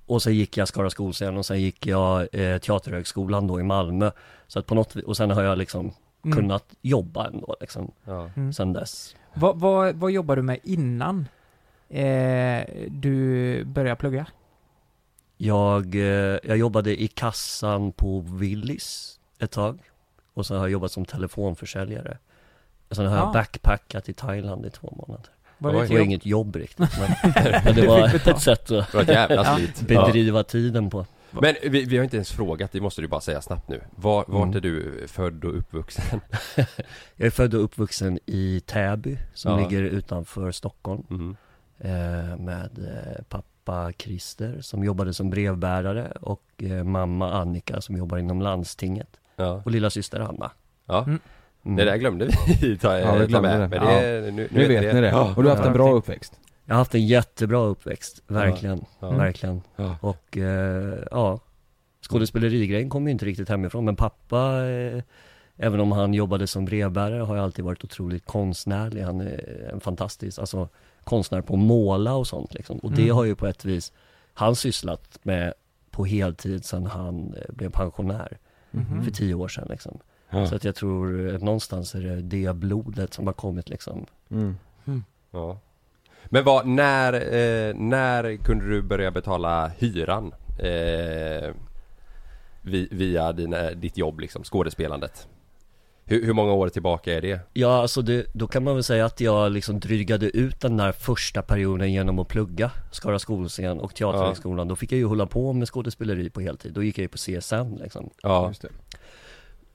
Och så gick jag Skara skolscen och sen gick jag eh, Teaterhögskolan då i Malmö. Så att på något vis, och sen har jag liksom Mm. kunnat jobba ändå liksom, ja. Mm. sen dess. Vad, vad, vad jobbar du med innan eh, du började plugga? Jag, eh, jag jobbade i kassan på Willys ett tag. Och sen har jag jobbat som telefonförsäljare. Och sen har Ja. jag backpackat i Thailand i två månader. Var det Det var jobb? inget jobb riktigt (laughs) men, men det var ett sätt att var ett Ja. (laughs) bedriva tiden på. Men vi, vi har inte ens frågat, det måste du bara säga snabbt nu Var, Vart Mm. är du född och uppvuxen? (laughs) Jag är född och uppvuxen i Täby som Ja. ligger utanför Stockholm Mm. eh, Med eh, pappa Christer som jobbade som brevbärare och eh, mamma Annika som jobbar inom landstinget Ja, och lilla syster Anna ja. Mm. Mm. det där glömde vi (laughs) ta, Ja, vi ta glömde med det. Men det är, nu, nu, Nu vet ni det. Ja. Och du har haft en bra Ja. uppväxt. Jag har haft en jättebra uppväxt, verkligen, Ja. verkligen Ja. Och eh, ja Skådespelerigrejen kom ju inte riktigt hemifrån men pappa eh, Även om han jobbade som brevbärare har jag alltid varit otroligt konstnärlig Han är en fantastisk, alltså konstnär på att måla och sånt liksom Och det Mm. har ju på ett vis Han sysslat med på heltid sedan han eh, blev pensionär Mhm. för tio år sedan liksom Ja. Så att jag tror eh, någonstans är det det blodet som har kommit liksom Mm. Ja. Men vad, när, eh, när kunde du börja betala hyran? Eh, vi, via dina, ditt jobb liksom, skådespelandet? Hur, hur många år tillbaka är det? Ja, alltså det, då kan man väl säga att jag liksom drygade ut den där första perioden genom att plugga Skara skolscen och Teaterhögskolan. Då fick jag ju hålla på med skådespeleri på heltid. Då gick jag ju på CSN liksom. Ja, Just det.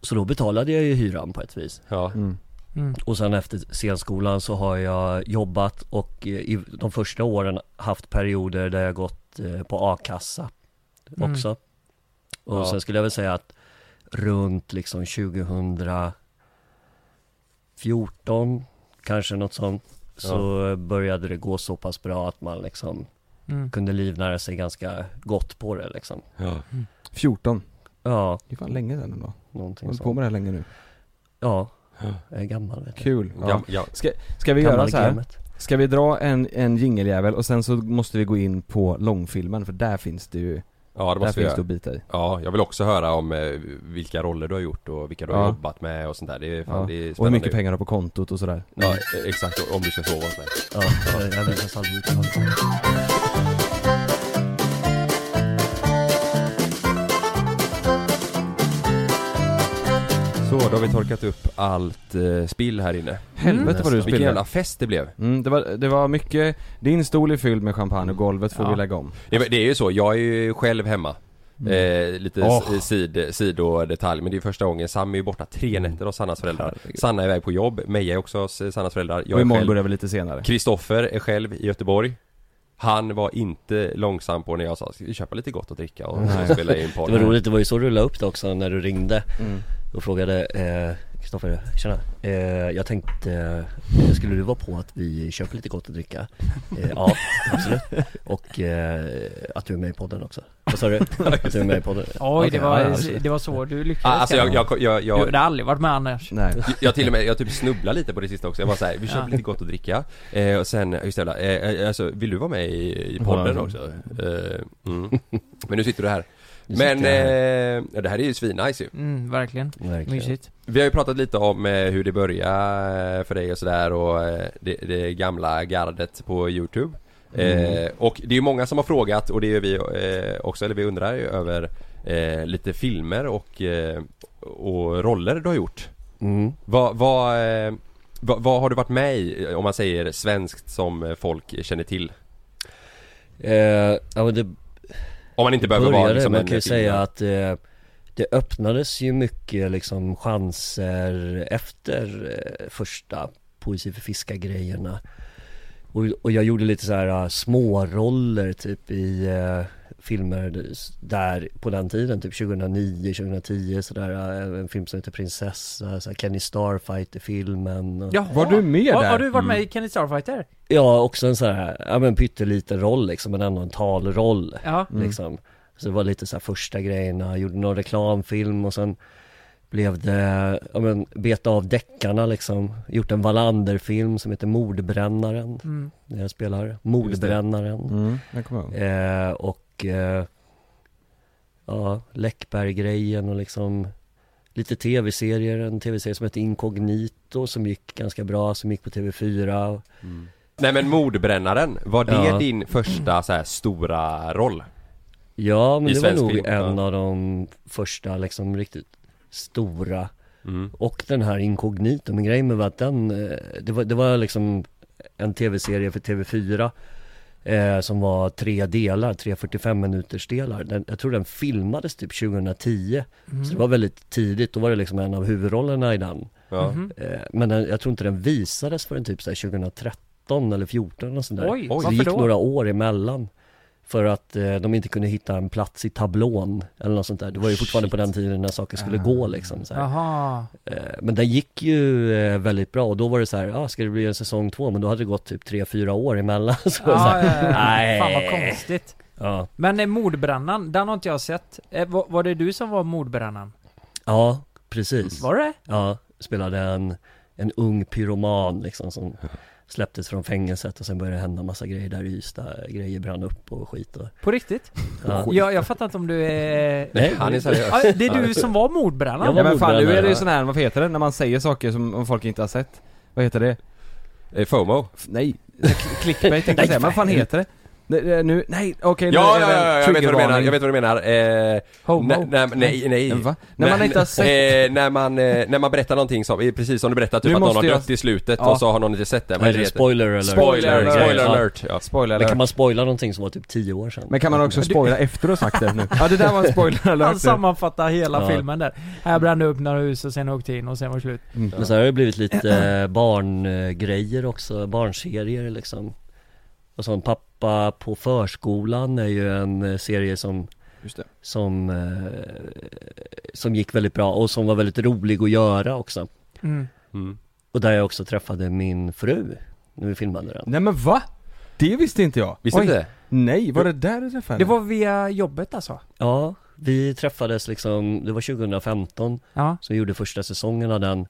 Så då betalade jag ju hyran på ett vis. ja, Mm. Mm. Och sen efter scenskolan så har jag jobbat och eh, i de första åren haft perioder där jag gått eh, på a-kassa Mm. också. Och Ja. sen skulle jag väl säga att runt liksom 2014 kanske något sånt så började det gå så pass bra att man liksom Mm. kunde livnära sig ganska gott på det liksom. ja. 14. Ja, Det är fan länge sedan ändå. Någonting hållit på sånt. med det här länge nu. Ja, jag är gammal vet. Kul. Ja, ja. Ska, ska vi Gammal göra så här? gamet. Ska vi dra en, en jingeljävel och sen så måste vi gå in på långfilmen för där finns det ju, ja det där måste vi finns det göra. att bita i. Ja, jag vill också höra om eh, vilka roller du har gjort och vilka du har Ja. jobbat med och sånt där. Det är, fan, Ja. det är Och hur spännande. mycket pengar du har på kontot och sådär. Ja, eh, exakt. Om du ska sova hos mig. Ja, jag- jag Så, då har vi torkat upp allt eh, spill här inne. Helvete vad du Vilken spillde. jävla fest det blev. Mm, det, var, det var mycket, din stol är fylld med champagne och golvet får Ja. vi lägga om. Det, det är ju så, jag är ju själv hemma. Eh, lite oh. sid, sidodetalj, men det är första gången. Sam är ju borta tre nätter hos Sannas föräldrar. Herregud. Sanna är iväg på jobb, Meja är också hos Sannas föräldrar. Jag och är imorgon själv. börjar vi lite senare. Kristoffer är själv i Göteborg. Han var inte långsam på när jag sa, ska vi köpa lite gott att dricka och spela in Det var roligt, det var ju så du la upp det också när du ringde Och frågade eh, Kristoffer, tjena. Eh, jag tänkte, eh, skulle du vara på att vi köper lite gott att dricka? Eh, ja, (laughs) absolut. Och eh, att du är med i podden också. Vad sa du? (laughs) Att du är med i podden? Oj, det, var, ja, det var så du Ah, lyckades alltså jag, jag, jag, Du jag, hade aldrig varit med annars Nej. jag till och med, jag typ snubblar lite på det sista också. Jag var såhär, vi köper Ja. lite gott att dricka. Eh, och sen, just det, eh, alltså vill du vara med i, i podden också? Eh, mm. Men nu sitter du här. Men, eh, ja, det här är ju svinnice ju. mm, Verkligen, Verkligen. mysigt Vi har ju pratat lite om eh, hur det började för dig och sådär och eh, det, det gamla gardet på Youtube. Eh, och det är ju många som har frågat och det gör vi eh, också, eller vi undrar ju över eh, lite filmer och, eh, och roller du har gjort. Mm. Vad, vad, eh, vad, vad har du varit med i, om man säger svenskt som eh, folk känner till? Eh, ja men det Om man inte behöver vara började, liksom man kan ju säga att eh, det öppnades ju mycket liksom chanser efter eh, första Poesi för fiskar-grejerna och, och jag gjorde lite så här uh, småroller typ i eh, filmer där på den tiden, typ 2009, 2010 sådär, uh, en film som heter Prinsessa, så Kenny Starfighter-filmen och, Jaha, Var du med har, där? har du varit med Mm. i Kenny Starfighter? Ja, också en sån här, ja men pytteliten roll liksom, men ändå en talroll Ja, Mm. liksom Så det var lite så här första grejerna, gjorde någon reklamfilm och sen blev det, ja men beta av deckarna liksom Gjort en Wallander-film som heter Mordbrännaren mm. Där jag spelar Mordbrännaren Mm, jag eh, Och eh, Ja, Läckberg-grejen och liksom Lite tv-serier, en tv-serie som heter Incognito som gick ganska bra, som gick på TV4 Mm. Nej men mordbrännaren, var det Ja. din första så här stora roll? Ja men I det var nog film, en av de första liksom riktigt stora Mm. Och den här Incognito, men grejen med var att den, eh, det var, det var liksom en tv-serie för TV4 eh, Som var tre delar, tre 45 minuters delar den, Jag tror den filmades typ 2010 Mm. Så det var väldigt tidigt, då var det liksom en av huvudrollerna i den Ja. Mhm. eh, Men den, jag tror inte den visades förrän typ så här 2013 eller 14 och sådär Oj, Så det gick då? några år emellan För att eh, de inte kunde hitta en plats i tablån eller något sånt där Det var ju fortfarande på den tiden när saker skulle gå liksom så här. Eh, Men den gick ju eh, väldigt bra och då var det så här, ja ah, ska det bli en säsong två? Men då hade det gått typ tre fyra år emellan (laughs) så det så ja, här, ja, ja. nej. fan vad konstigt ja. Men eh, mordbrännan, den har inte jag sett eh, var, var det du som var mordbrännan? ja, precis Var det? Ja, spelade en, en ung pyroman liksom som släpptes från fängelset och sen började det hända massa grejer där i Ystad, grejer brann upp och skit och, På riktigt? ja. Jag, jag fattar inte om du är... Nej, Han är seriös. Ja, det är du som var var Ja men fan nu är det ju sån här, vad heter det? När man säger saker som folk inte har sett Vad heter det? Eh, FOMO? Nej, Clickbait tänkte jag säga, men vad fan heter det? Nej, nu, nej okej nu Ja, är ja, det ja, ja, jag vet vad du menar, jag vet vad du menar. Eh, Homo. nej, nej, nej, nej. Va? När man inte har sett? Eh, när man, eh, när man berättar någonting som, precis som du berättade, typ Nu att någon har måste jag- dött i slutet Ja. och så har någon inte sett det. Vad Är det det heter? spoiler eller? Spoiler, alert. spoiler alert. Ja. Spoiler Men kan alert. man spoila någonting som var typ 10 år sedan? Men kan man också (laughs) spoila efter att ha sagt det nu? Ja det där var en spoiler (laughs) alert Han nu. sammanfattar hela Ja. filmen där. Här brände upp några hus och sen åkte in och sen var det slut. Mm. Men så har det blivit lite eh, barngrejer också, barnserier liksom Och sån Pappa på förskolan är ju en eh, serie som Just det. Som, eh, som gick väldigt bra och som var väldigt rolig att göra också Mm. Mm. Och där jag också träffade min fru när vi filmade den Nej men va? Det visste inte jag. Visste Oj. det? Nej, var det där du träffade Det henne? var via jobbet alltså? Ja, vi träffades liksom, det var 2015 Ja. som vi gjorde första säsongen av den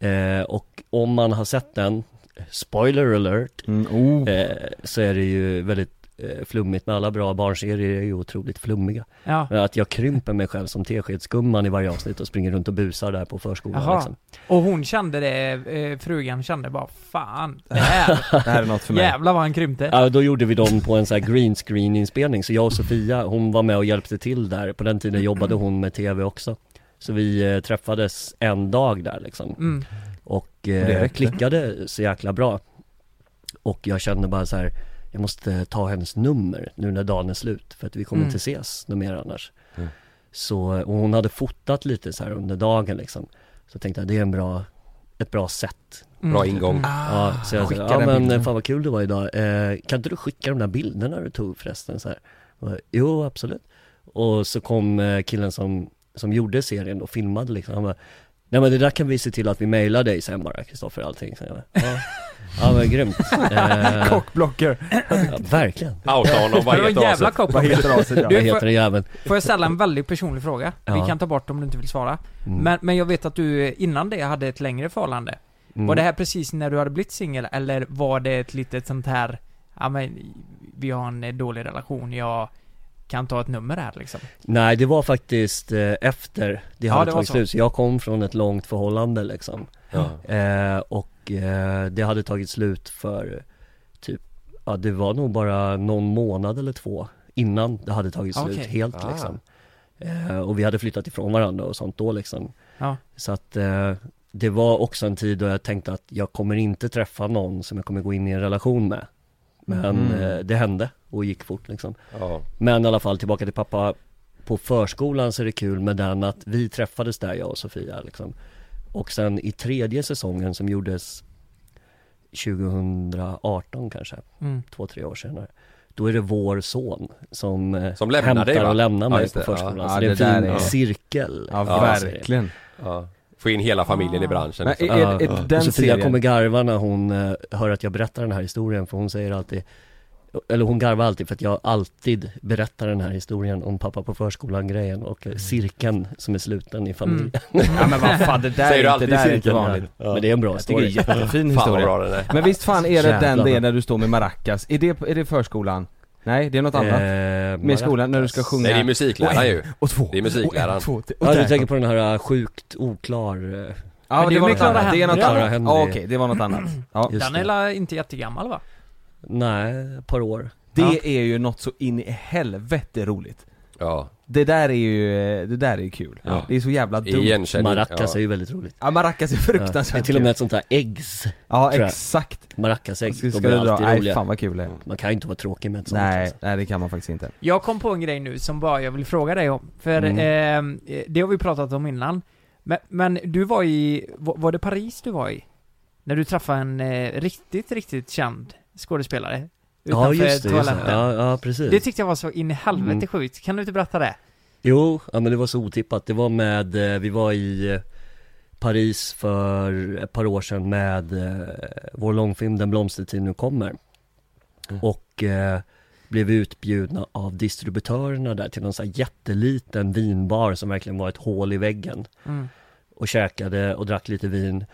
eh, Och om man har sett den, spoiler alert Mm, oh. eh, Så är det ju väldigt eh, flummigt med alla bra barnserier är ju otroligt flummiga Ja. Att jag krymper mig själv som teskedsgumman i varje avsnitt och springer runt och busar där på förskolan liksom. Och hon kände det, eh, frugan kände bara fan, det här, (laughs) Det här är något för mig. jävlar vad han krympte. Ja, då gjorde vi dem på en sån här green screen inspelning Så jag och Sofia, hon var med och hjälpte till där På den tiden jobbade hon med TV också Så vi eh, träffades en dag där liksom Mm. Och eh, klickade så jäkla bra Och jag kände bara så här Jag måste ta hennes nummer nu när dagen är slut För att vi kommer Mm. inte ses något mer annars Mm. Så, och hon hade fotat lite så här under dagen liksom Så tänkte jag det är en bra, ett bra sätt Mm. Bra ingång. Mm. Ja, så jag sa, ja den men bilden." fan vad kul det var idag, eh, kan inte du skicka de där bilderna du tog förresten så här? Jag, jo absolut Och så kom eh, killen som, som gjorde serien och filmade liksom, han bara Nej men det där kan vi se till att vi mailar dig sen bara Kristoffer allting så bara, ja, ja men grymt (laughs) eh, Cockblocker. ja, Verkligen, Outa honom, vad heter jävla aset? Vad heter aset ja? Vad heter den jäveln? Får jag ställa en väldigt personlig fråga? Vi Ja. kan ta bort om du inte vill svara. Mm. Men, men jag vet att du innan det hade ett längre förhållande. Mm. Var det här precis när du hade blivit singel eller var det ett litet sånt här, ja men vi har en eh, dålig relation, jag kan ta ett nummer här liksom? Nej det var faktiskt eh, efter det Ja, hade det tagit slut, så jag kom från ett långt förhållande liksom Ja. Eh, och eh, det hade tagit slut för typ, ja det var nog bara någon månad eller två innan det hade tagit slut Okej. helt Ah. liksom. Eh, och vi hade flyttat ifrån varandra och sånt då liksom. Ja. Så att eh, det var också en tid då jag tänkte att jag kommer inte träffa någon som jag kommer gå in i en relation med. Men Mm. eh, det hände och gick fort liksom. Ja. Men i alla fall tillbaka till pappa På förskolan så är det kul med den att vi träffades där jag och Sofia liksom Och sen i tredje säsongen som gjordes 2018 kanske, Mm. två, tre år senare Då är det vår son som, eh, Som lämnar hämtar dig, och lämnar Ja, mig just på. Ja. förskolan Ja, Så det är en fin är- cirkel Ja, Ja, verkligen. ja. Få in hela familjen i branschen Men liksom. är, Ja, är, är och den Sofia serien... kommer garva när hon eh, hör att jag berättar den här historien för hon säger alltid Eller hon garvar alltid för att jag alltid berättar den här historien om pappa på förskolan grejen och eh, cirkeln som är sluten i familjen (laughs) Ja men vad fan, det där Säger är inte, där är inte vanligt. Men det är en bra Jag tycker det är story en jättefin (laughs) historia. bra. Men visst fan är det Jävlar den det är när du står med maracas? Är det, är det förskolan? Nej, det är något annat? Eh, med skolan, när du ska sjunga? Nej det är musikläraren ju. och två, Det är musikläraren. och en, två, och Ja du tänker på den här äh, sjukt oklar, eh, Ja Men det det är var med något annat, det är något annat. Ja okej, det var något annat. Ja. Den är inte jättegammal va? Nej, ett par år Det Ja. är ju något så in i helvete roligt. Ja. Det där är ju, det där är ju kul. Ja. Det är så jävla dumt. Igenkänning. Maracas ja. är ju väldigt roligt Ja maracas är ja, Det är fruktansvärt till och med ett sånt här äggs, Ja exakt. maracasägg, de dra? alltid Nej roliga fan vad kul det är. Man kan ju inte vara tråkig med ett sånt Nej, alltså. nej det kan man faktiskt inte. Jag kom på en grej nu som bara jag vill fråga dig om. För Mm. eh, det har vi pratat om innan. Men, men du var i, var, var det Paris du var i? När du träffade en eh, riktigt, riktigt känd skådespelare? Ja Utanför just det, just det. toaletten. Ja, ja precis Det tyckte jag var så in i helvete Mm. sjukt. Kan du inte berätta det? Jo, ja men det var så otippat. Det var med, eh, vi var i eh, Paris för ett par år sedan med eh, vår långfilm Den blomstertid nu kommer. Mm. Och eh, blev utbjudna av distributörerna där till någon sån här jätteliten vinbar som verkligen var ett hål i väggen. Mm. Och käkade och drack lite vin.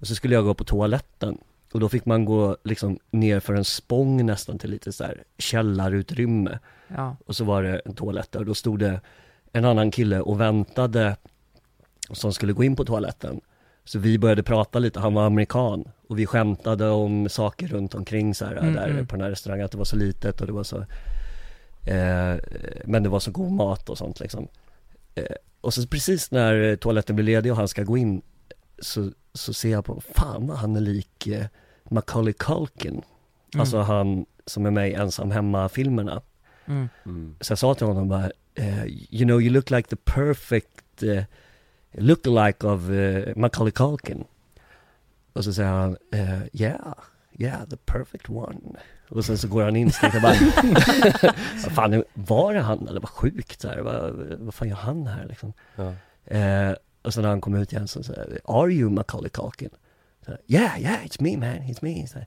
Och så skulle jag gå på toaletten. Och då fick man gå liksom ner för en spång nästan till lite så här källarutrymme. Ja. Och så var det en toalett där och då stod det en annan kille och väntade som skulle gå in på toaletten. Så vi började prata lite, han var amerikan och vi skämtade om saker runt omkring så här, Mm, där mm. på den här restaurangen, att det var så litet och det var så eh, Men det var så god mat och sånt liksom eh, Och så precis när toaletten blir ledig och han ska gå in Så, så ser jag på, fan vad han är lik eh, Macaulay Culkin Mm. Alltså han som är med i Ensam Hemma-filmerna Mm. Mm. så jag sa till honom bara, eh, you know you look like the perfect uh, lookalike of uh, Macaulay Culkin. Och så säger han, eh, yeah, yeah, the perfect one. Och sen så går han in och bara, (laughs) vad fan, var det han eller vad sjukt så här, vad, vad fan gör han här liksom? Ja. Eh, och sen när han kom ut igen så sa are you Macaulay Culkin? Yeah, yeah, it's me man, it's me. Så,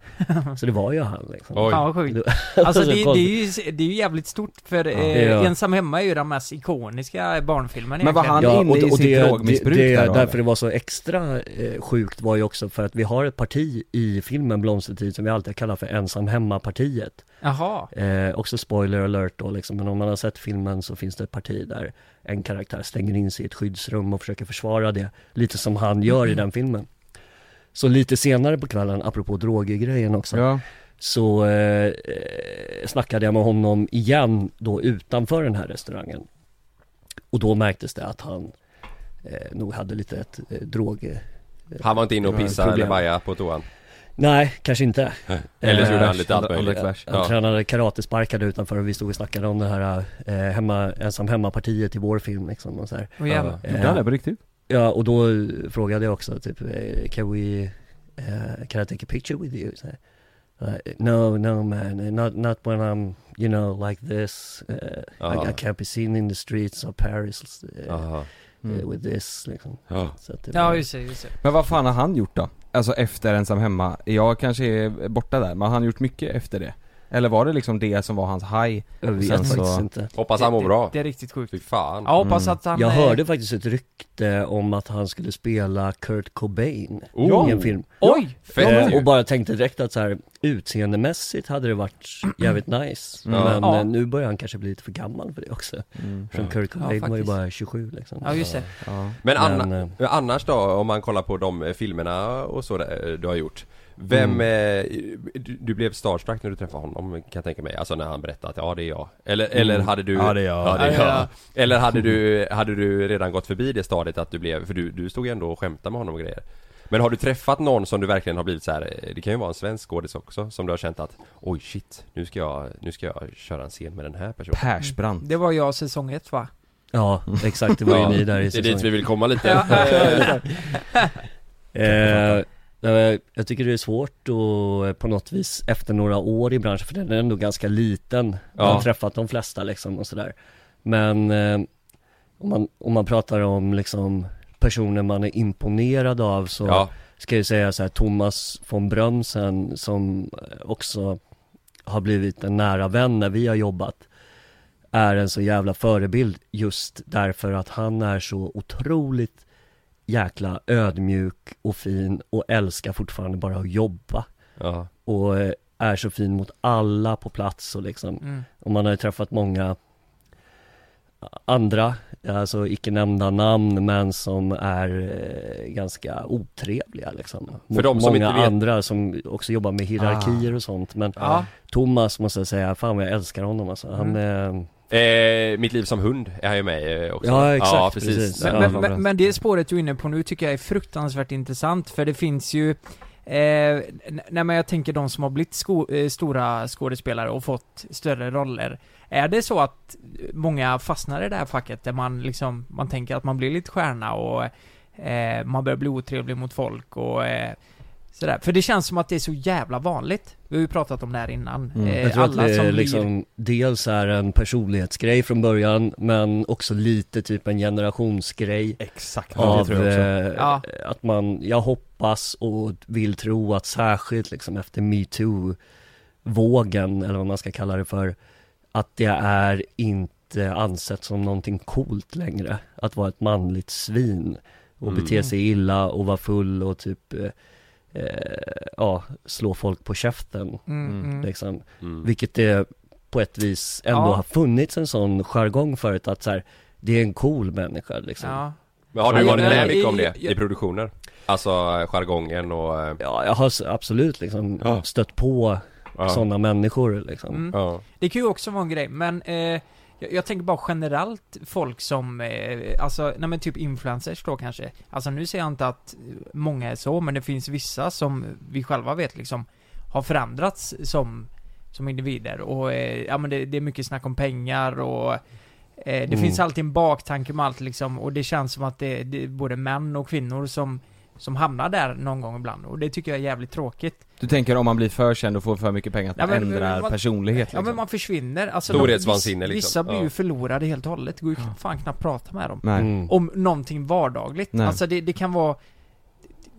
(laughs) så det var ju han liksom. Oj. Fan vad sjukt. Det- (laughs) Alltså så det, det, är ju, det är ju jävligt stort för eh, Ja. Ensam Hemma är ju den mest ikoniska barnfilmen Men var egentligen. han inne i sitt drogmissbruk det, där då, Därför eller? det var så extra eh, sjukt var ju också för att vi har ett parti i filmen Blomstertid som vi alltid kallar för ensam hemma-partiet. Jaha. Eh, också spoiler alert då liksom, men om man har sett filmen så finns det ett parti där en karaktär stänger in sig i ett skyddsrum och försöker försvara det, lite som han gör i den filmen. Så lite senare på kvällen, apropå droger-grejen också, Ja, så eh, eh, snackade jag med honom igen då utanför den här restaurangen. Och då märktes det att han eh, nog hade lite ett eh, drog... Eh, Han var inte inne och pissade eller bajade på toan? nej, kanske inte. (laughs) Eller så gjorde han Eh, lite allt han- han möjligt? Han Ja. tränade karatesparkade utanför och vi stod och snackade om det här eh, hemma, ensam hemma-partiet i vår film liksom och så här. Åh jävlar. Ja. gjorde han det på riktigt? Ja, och då frågade jag också typ, eh, can we, uh, can I take a picture with you? Så, uh, no, no man, not, not when I'm, you know, like this. Uh, Ja. I, I can't be seen in the streets of Paris uh, uh, with this liksom. Ja. Så att det Ja var- just det, just det. Men vad fan har han gjort då? Alltså efter ensam hemma? Jag kanske är borta där, men har han gjort mycket efter det? Eller var det liksom det som var hans high? Jag vet sen faktiskt så- inte. Hoppas han mår Det- bra. Det är riktigt sjukt. Fy fan. Ja, hoppas Mm. att han... Jag hörde faktiskt ett rykte om att han skulle spela Kurt Cobain Oh. i en film. Oj! Fett Eh, och bara tänkte direkt att så här utseendemässigt hade det varit jävligt nice. Mm. Men Ja. eh, nu börjar han kanske bli lite för gammal för det också. Mm. Från Ja. Kurt Cobain var ju bara 27 liksom. Ja just det. Ja. Men, anna, Men, eh, annars då, om man kollar på de filmerna och så där, du har gjort Vem, Mm. eh, du, du blev starstruck när du träffade honom kan jag tänka mig, alltså när han berättade att ja det är jag Eller, eller Mm. hade du Ja, det är jag. Ja, det är Ja, jag. ja. Eller hade du, hade du redan gått förbi det stadiet att du blev, för du, du stod ju ändå och skämtade med honom och grejer Men har du träffat någon som du verkligen har blivit så här, eh, det kan ju vara en svensk skådis också, som du har känt att Oj shit, nu ska jag, nu ska jag köra en scen med den här personen Persbrandt. Det var jag säsong ett va? Ja, exakt. Det var ju ni där i Det är dit vi vill komma lite Ja, ja, ja, ja. Eh, jag tycker det är svårt att eh, på något vis efter några år i branschen, för den är ändå ganska liten. Jag Ja. har träffat de flesta liksom och sådär. Men eh, om, man, om man pratar om liksom personer man är imponerad av så Ja, ska jag säga så här, Thomas von Brömsen som eh, också har blivit en nära vän när vi har jobbat är en så jävla förebild just därför att han är så otroligt jäkla ödmjuk och fin och älskar fortfarande bara att jobba ja, och eh, är så fin mot alla på plats och liksom Mm. och man har ju träffat många andra, alltså icke nämnda namn men som är eh, ganska otrevliga liksom. Mot de som många inte vet- andra som också jobbar med hierarkier och sånt men Ja. Thomas måste jag säga, fan vad jag älskar honom alltså. Han Mm. är Eh, mitt liv som hund är han ju med i också. Ja, exakt, Ja precis, precis. Men, Ja, men, men, men det spåret du är inne på nu tycker jag är fruktansvärt intressant för det finns ju Eh, nej men jag tänker de som har blivit sko- eh, stora skådespelare och fått större roller Är det så att många fastnar i det här facket där man liksom, man tänker att man blir lite stjärna och eh, man börjar bli otrevlig mot folk och eh, sådär. För det känns som att det är så jävla vanligt. Vi har ju pratat om det här innan. Mm. Eh, Jag tror att det som är blir- liksom dels är en personlighetsgrej från början men också lite typ en generationsgrej Exakt, av det tror jag också. eh, Ja. att man, jag hoppas och vill tro att särskilt liksom efter metoo vågen eller vad man ska kalla det för att det är inte ansett som någonting coolt längre att vara ett manligt svin och Mm. bete sig illa och vara full och typ eh, eh, ja, slå folk på käften Mm, Mm. mm. liksom. mm. Vilket det på ett vis ändå Ja. har funnits en sån jargong förut att så här, det är en cool människa liksom. Ja. Men har du varit med mycket om det i- i produktioner? Alltså eh, jargongen och... eh, Ja, jag har absolut liksom Ja. stött på Ja. sådana människor liksom. Mm. Ja. Det kan ju också vara en grej, men eh, jag, jag tänker bara generellt folk som, eh, alltså, nej men typ influencers då kanske. Alltså nu säger jag inte att många är så, men det finns vissa som vi själva vet liksom har förändrats som, som individer och eh, ja men det, det är mycket snack om pengar och eh, det Mm. finns alltid en baktanke med allt liksom och det känns som att det, det är både män och kvinnor som som hamnar där någon gång ibland och det tycker jag är jävligt tråkigt. Du tänker om man blir för känd och får för mycket pengar att Ja, man men- ändrar man- personlighet Ja liksom. men man försvinner, alltså Storhetsvansinne, de, viss- liksom. Vissa blir ju Ja. förlorade helt och hållet, det går ju fan knappt prata med dem. Nej. Mm. Om någonting vardagligt, Nej. alltså det, det kan vara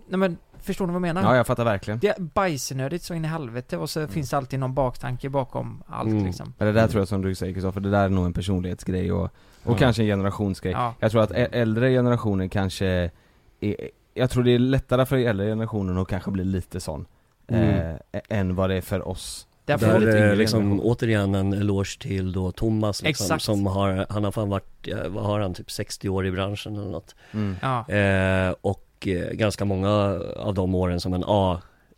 Nej men, förstår ni vad jag menar? Ja, jag fattar verkligen. Det är bajsnödigt så in i helvete och så finns det alltid någon baktanke bakom allt Mm. liksom Men det där tror jag som du säger Kristoffer, det där är nog en personlighetsgrej och, och Ja. kanske en generationsgrej. Ja, Jag tror att äldre generationer kanske är, jag tror det är lättare för äldre generationen att kanske bli lite sån Mm. eh, än vad det är för oss. därför Där- liksom återigen en eloge till då Thomas liksom, Exakt. som har, han har fan varit, eh, vad har han, typ 60 år i branschen eller något. Mm. Ja, Eh, och eh, ganska många av de åren som en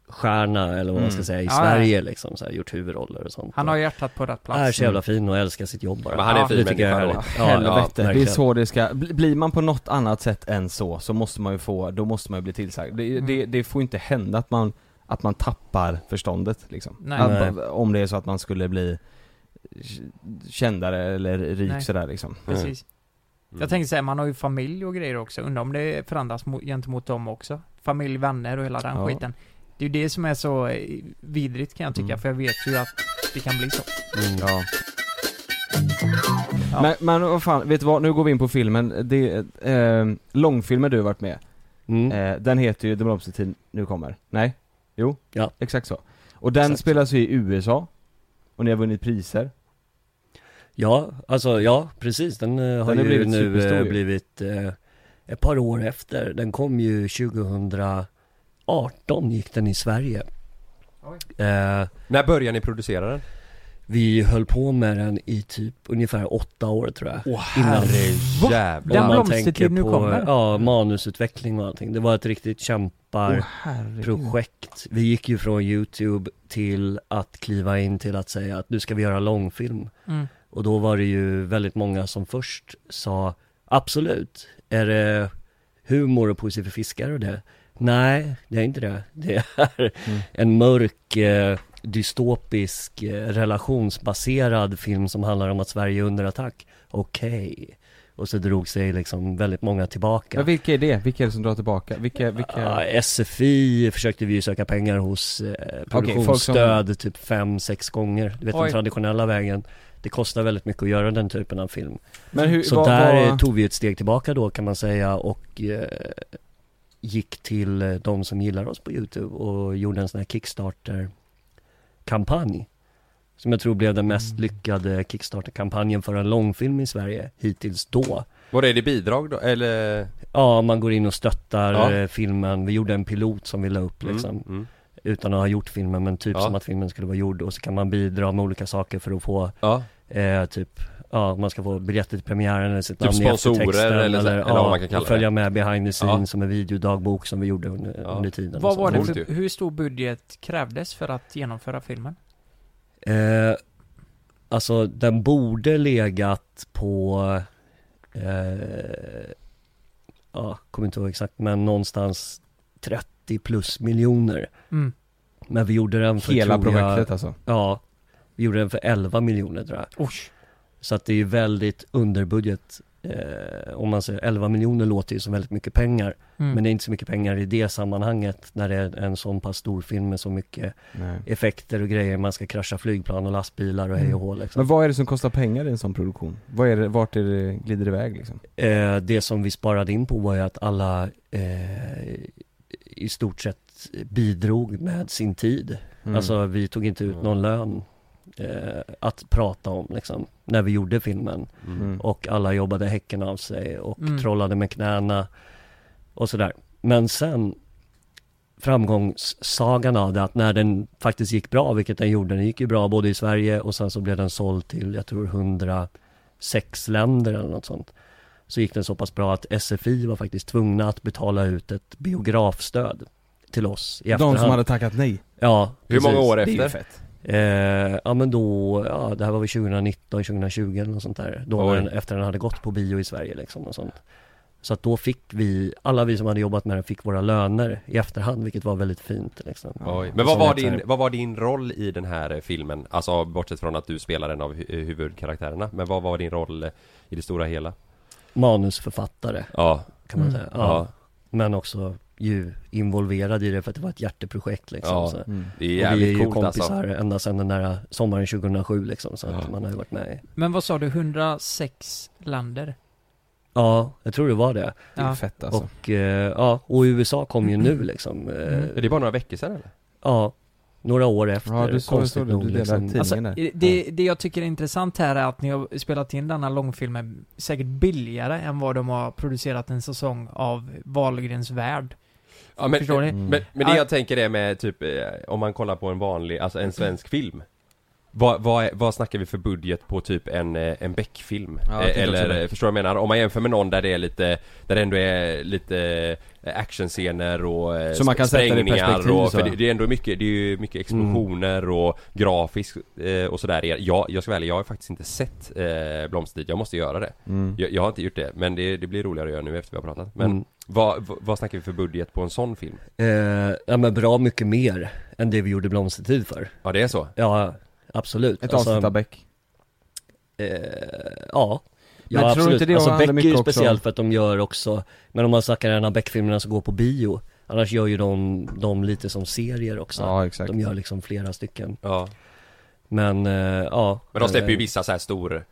A-stjärna eller vad man ska Mm. säga i Ja, Sverige liksom, så här, gjort huvudroller och sånt. han har hjärtat på rätt plats Är så jävla fin och älskar sitt jobb bara. Men han är en Ja, fin det tycker jag är människa härligt. Ja, Helvete, det är verkligen. så det ska, bli- blir man på något annat sätt än så, så måste man ju få, då måste man ju bli tillsagd. Det, Mm. det, det får inte hända att man, att man tappar förståndet liksom. Nej. Att, Nej. om det är så att man skulle bli kändare eller rik sådär liksom. precis Mm. Jag tänker säga, man har ju familj och grejer också, undrar om det förändras mot, gentemot dem också? Familj, vänner och hela den Ja. skiten Det är ju det som är så eh, vidrigt kan jag tycka, Mm. för jag vet ju att det kan bli så Mm. Ja. Ja. Men, men vad fan, vet du vad? Nu går vi in på filmen. Det, eh, långfilmen du har varit med, Mm. eh, den heter ju The Blomstertid nu kommer. Nej? Jo? Ja. Exakt så. Och den Exakt. spelas ju i USA. Och ni har vunnit priser. Ja, alltså ja, precis. Den eh, har har ju blivit nu eh, blivit eh, ett par år efter. Den kom ju 2018 gick den i Sverige. Eh, När började ni producera den? vi höll på med den i typ ungefär åtta år tror jag. Åh Innan- jävlar Den Om man blomstertid tänker nu på, kommer. Ja, manusutveckling och allting. Det var ett riktigt kämparprojekt. Vi gick ju från YouTube till att kliva in till att säga att nu ska vi göra långfilm. mm. Och då var det ju väldigt många som först sa Absolut, är det humor och positiv för fiskar och det? Nej, det är inte det. Det är Mm. en mörk, eh, dystopisk, eh, relationsbaserad film som handlar om att Sverige är under attack. Okej. Och så drog sig liksom väldigt många tillbaka. Men vilka är det? Vilka är det som drar tillbaka? Vilka, vilka? Ja, SFI försökte vi ju söka pengar hos eh, folk som- produktionsstöd typ fem, sex gånger. Du vet Oj. den traditionella vägen. Det kostar väldigt mycket att göra den typen av film. Men hur, Så vad, där vad, tog vi ett steg tillbaka då kan man säga och eh, gick till eh, de som gillar oss på Youtube och gjorde en sån här Kickstarter-kampanj. Som jag tror blev den mest Mm. lyckade Kickstarter-kampanjen för en långfilm i Sverige hittills då. Var det det bidrag då, eller? Ja, man går in och stöttar Ja. eh, filmen. Vi gjorde en pilot som vi la upp liksom. Mm, mm. Utan att ha gjort filmen, men typ Ja. som att filmen skulle vara gjord. Och så kan man bidra med olika saker för att få, Ja, eh, typ, ja, man ska få biljetter till premiären eller sitt Typ namn sponsorer eller så- eller vad ja, man kan kalla följa det. med behind the scenes Ja. som en videodagbok som vi gjorde under, Ja. under tiden. Vad var det för, hur stor budget krävdes för att genomföra filmen? Eh, alltså den borde legat på, eh, ja, kommer inte ihåg exakt, men någonstans 30 plus miljoner. Mm. Men vi gjorde den för, hela tror jag, projektet alltså? Ja, vi gjorde den för 11 miljoner tror jag. Oj. Så att det är ju väldigt underbudget. Eh, om man säger 11 miljoner låter ju som väldigt mycket pengar. Mm. Men det är inte så mycket pengar i det sammanhanget när det är en sån pass stor film med så mycket Nej. effekter och grejer. Man ska krascha flygplan och lastbilar och hej och hå liksom. Men vad är det som kostar pengar i en sån produktion? Vad är det, vart är det glider iväg liksom? Eh, det som vi sparade in på var ju att alla eh, i stort sett bidrog med sin tid. Mm. Alltså vi tog inte ut någon lön eh, att prata om liksom, när vi gjorde filmen. Mm. Och alla jobbade häcken av sig och Mm. trollade med knäna och sådär. Men sen framgångssagan av det att när den faktiskt gick bra, vilket den gjorde, den gick ju bra både i Sverige och sen så blev den såld till, jag tror 106 länder eller något sånt. Så gick den så pass bra att SFI var faktiskt tvungna att betala ut ett biografstöd till oss i De efterhand. som hade tackat nej. Ja, Hur många år Det är ju efter? Eh, ja men då, ja det här var väl 2019, 2020 eller något sånt där. Då när den, efter den hade gått på bio i Sverige liksom och sånt. Så att då fick vi, alla vi som hade jobbat med den fick våra löner i efterhand vilket var väldigt fint liksom. Oj. Men vad var, din, vad var din roll i den här eh, filmen? Alltså bortsett från att du spelar en av hu- eh, huvudkaraktärerna Men vad var din roll eh, i det stora hela? Manusförfattare Ja, kan man Mm. säga. ja, Ja. Men också ju involverad i det för att det var ett hjärteprojekt liksom. Ja. Så. Mm. det är Och vi är jävligt ju coolt kompisar alltså ända sedan den där sommaren 2007 liksom, så att Ja. man har ju varit med Men vad sa du, 106 länder? Ja, jag tror det var det. Det är Ja. fett alltså. Och, eh, ja, och USA kom ju nu liksom. Eh, Mm. Är det bara några veckor sedan eller? Ja, några år efter. Ja, du såg- konstigt såg det, nog du liksom. Alltså, där. det, det jag tycker är intressant här är att ni har spelat in denna långfilmen säkert billigare än vad de har producerat en säsong av Wahlgrens värld. Ja, men, Förstår ni? Men, men det Ja. jag tänker är med typ, eh, om man kollar på en vanlig, alltså en svensk film vad, vad, vad snackar vi för budget på typ en, eh, en Beck-film? Ja, Eller, förstår du vad jag menar? Om man jämför med någon där det är lite, där det ändå är lite eh, actionscener och eh, Så man kan sätta det i sprängningar och, för det, det är ändå mycket, det är ju mycket explosioner och grafiskt eh, och sådär jag, jag ska väl jag har faktiskt inte sett eh, Blomstertid, jag måste göra det Mm. jag, jag har inte gjort det, men det, det blir roligare att göra nu efter vi har pratat Men Mm. vad, vad, vad snackar vi för budget på en sån film? Eh, ja men bra mycket mer än det vi gjorde Blomstertid för. Ja det är så? Ja, absolut. Ett avsnitt av Beck. Eh, ja. Men Ja tror du absolut. inte det alltså Beck är mycket ju speciellt för att de gör också, men om man snackar en av Beck-filmerna som går på bio, annars gör ju de, de lite som serier också. Ja, exakt. De gör liksom flera stycken. Ja Men, eh, ja. Men de släpper ju Eh, vissa så här stor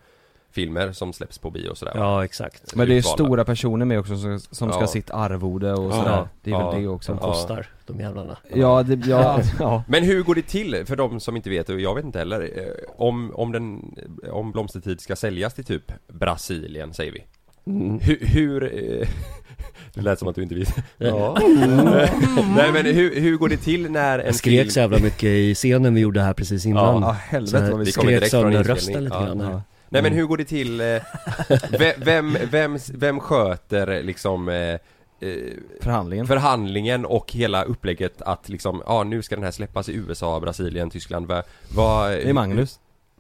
filmer som släpps på bio och sådär? Ja, exakt. Men det är stora personer med också som, som ska Ja. ha sitt arvode och Ja. sådär. Det är väl Ja. det också. Som Ja. kostar, de jävlarna. Ja, det, ja, (laughs) ja. Men hur går det till för de som inte vet, och jag vet inte heller, eh, om, om den, om Blomstertid ska säljas till typ Brasilien säger vi Mm. Hur, hur eh, (laughs) Det lät som att du inte visste Ja. (laughs) Nej men hur, hur går det till när en Jag skrek film så jävla mycket i scenen vi gjorde här precis innan. Ja, Så helvete vad vi ska... skrek sönder rösten lite Ja. grann. Ja. Nej men Mm. hur går det till, eh, ve- vem, vem, vem sköter liksom eh, eh, Förhandlingen. förhandlingen och hela upplägget att liksom, ja nu ska den här släppas i USA, Brasilien, Tyskland, vad... vad Det är Magnus.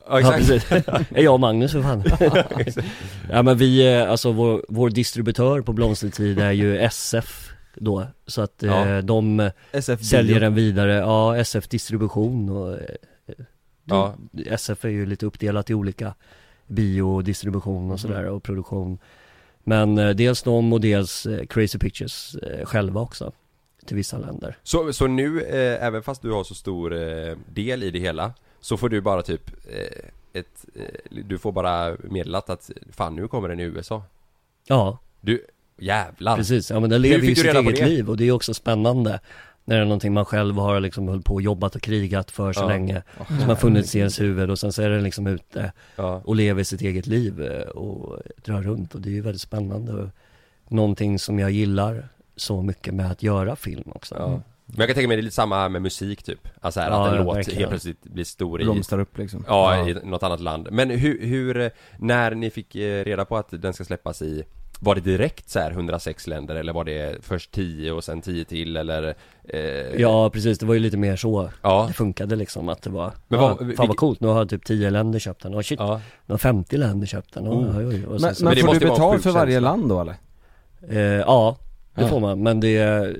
Ja Ja exakt, precis, (laughs) är jag och Magnus för fan (laughs) Ja men vi, eh, alltså vår, vår distributör på Blomstertid är ju SF då Så att eh, Ja. de SF Bio. säljer den vidare, ja SF distribution och eh, Ja. SF är ju lite uppdelat i olika biodistribution och sådär och produktion. Men eh, dels de och dels eh, Crazy Pictures eh, själva också Till vissa länder. Så, så nu, eh, även fast du har så stor eh, del i det hela Så får du bara typ eh, ett, Du får bara meddelat att fan nu kommer den i USA. Ja, Du, jävlar! Precis, ja men den lever ju sitt eget liv och det är också spännande När det är någonting man själv har liksom hållit på och jobbat och krigat för så Ja. länge Som har funnits i ens huvud och sen så är den liksom ute Ja, och lever sitt eget liv eh, och drar runt och det är ju väldigt spännande och Någonting som jag gillar så mycket med att göra film också ja. Men jag kan tänka mig det är lite samma med musik typ Alltså här, Ja, att en ja, låt verkligen. helt plötsligt blir stor i Blomstrar upp liksom. Ja, Ja. i något annat land. Men hur, hur, eh, när ni fick eh, reda på att den ska släppas i Var det direkt så här 106 länder eller var det först 10 och sen 10 till eller? Eh, Ja precis, det var ju lite mer så Ja, det funkade liksom att det var Men ja, vad- Fan vilket- vad coolt, nu har typ 10 länder köpt den, och shit, ja. nu har 50 länder köpt den, Oh. oj, oj, oj. Och Men, så- men det får måste du betalt för varje land då eller? Eh, ja, det Ja. får man. Men det är,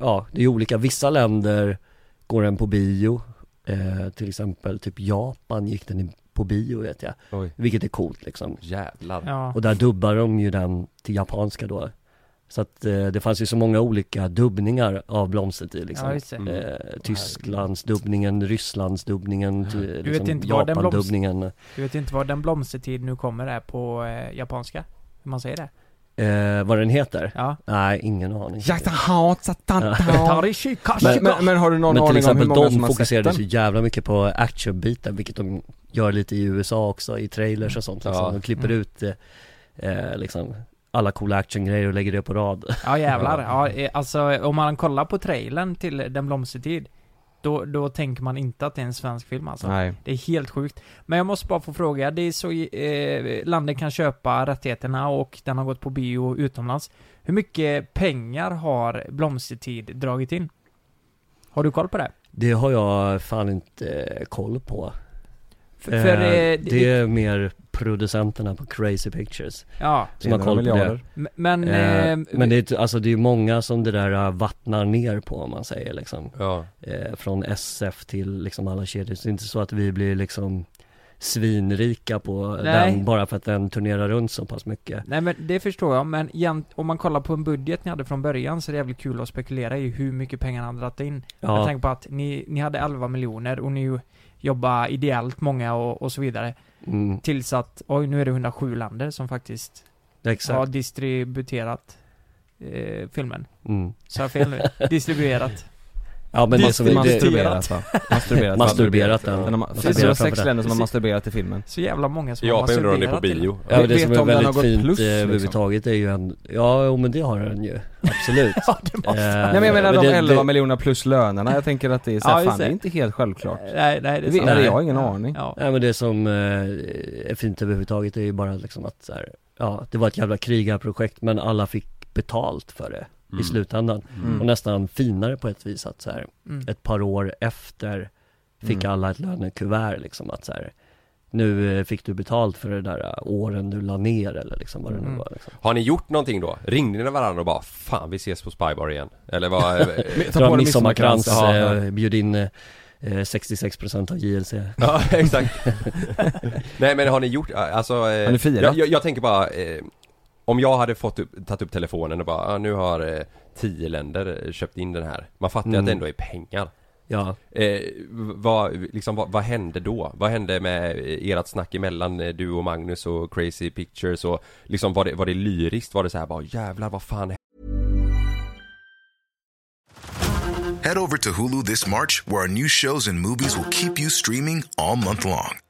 ja, det är olika. Vissa länder går den på bio. Eh, till exempel typ Japan gick den i- på bio vet jag. Oj. Vilket är coolt liksom. Jävlar. Ja. Och där dubbar de ju den till japanska då. Så att eh, det fanns ju så många olika dubbningar av Blomstertid liksom. Ja, det. Mm. Eh, Tysklands dubbningen, Rysslands dubbningen, till, vet liksom, inte vad den Japan blomst- dubbningen. Du vet inte vad den blomstertid nu kommer är på eh, japanska? Hur man säger det? Eh, vad den heter? Ja. Nej, ingen aning. (laughs) Men, men, men har du någon Men till aning om hur exempel många de som har sett fokuserade så den? jävla mycket på actionbiten, vilket de gör lite i USA också, i trailers och sånt liksom. Ja. De klipper Mm. ut eh, liksom alla coola actiongrejer och lägger det på rad. (laughs) Ja jävlar. Ja, eh, alltså om man kollar på trailern till Den blomstertid då, då tänker man inte att det är en svensk film alltså. Nej. Det är helt sjukt. Men jag måste bara få fråga, det är så, eh, landet kan köpa rättigheterna och den har gått på bio utomlands. Hur mycket pengar har Blomstertid dragit in? Har du koll på det? Det har jag fan inte eh, koll på. För, Eh, för eh, det är mer producenterna på Crazy Pictures ja, som har koll på det. miljarder. m- men... Eh, Eh, men det är, alltså det är många som det där eh, vattnar ner på om man säger liksom. Ja. Eh, från SF till liksom alla kedjor. Så det är inte så att vi blir liksom svinrika på Nej. den bara för att den turnerar runt så pass mycket. Nej men det förstår jag, men jämt, om man kollar på en budget ni hade från början så är det jävligt kul att spekulera i hur mycket pengar han hade dragit in. Jag Ja, tänker på att ni, ni hade 11 miljoner och ni jobbar ideellt många och, och så vidare. mm, Tills att, oj nu är det 107 länder som faktiskt exakt. har distributerat eh, filmen. Mm. Sa jag fel nu? (laughs) Distribuerat. Ja men det som är, det, Masturberat va? Masturberat. Masturberat Den den. har, Masturberat det framför sex länder som har masturberat i filmen. Så jävla många som har Japan gjorde på masturberat bio. Ja men det som är väldigt fint plus, eh, liksom? överhuvudtaget är ju en, ja men det har den ju, absolut. (laughs) Ja, måste Eh, Nej men jag menar de det- 11 det- miljonerna plus lönerna, jag tänker att det är så här, Ja, just fan det är inte helt självklart. Nej, nej det är sant. jag har ingen aning. Ja. Nej men det som eh, är fint överhuvudtaget är ju bara liksom att så här, ja det var ett jävla krigarprojekt men alla fick betalt för det Mm. i slutändan. Mm. Och nästan finare på ett vis att så här, Mm. ett par år efter fick Mm. alla ett lönekuvert liksom att så här, nu eh, fick du betalt för det där eh, åren du la ner eller liksom vad det nu Mm. var liksom. Har ni gjort någonting då? Ringde ni varandra och bara 'Fan vi ses på Spybar igen' Eller vad? (laughs) Ta Dra på midsommarkrans, eh, bjud in eh, eh, 66% av JLC. ja (laughs) exakt Nej men har ni gjort, alltså eh, Har ni firat? Jag, jag, jag tänker bara eh, Om jag hade fått upp, tagit upp telefonen och bara ah, nu har eh, tio länder eh, köpt in den här Man fattar ju Mm. att det ändå är pengar Ja, eh, vad, liksom, vad, vad hände då? Vad hände med eh, ert snack emellan eh, du och Magnus och Crazy Pictures och liksom var det, var det lyriskt? Var det så här bara jävlar vad fan Head over to Hulu this March, where our new shows and movies will keep you streaming all month long.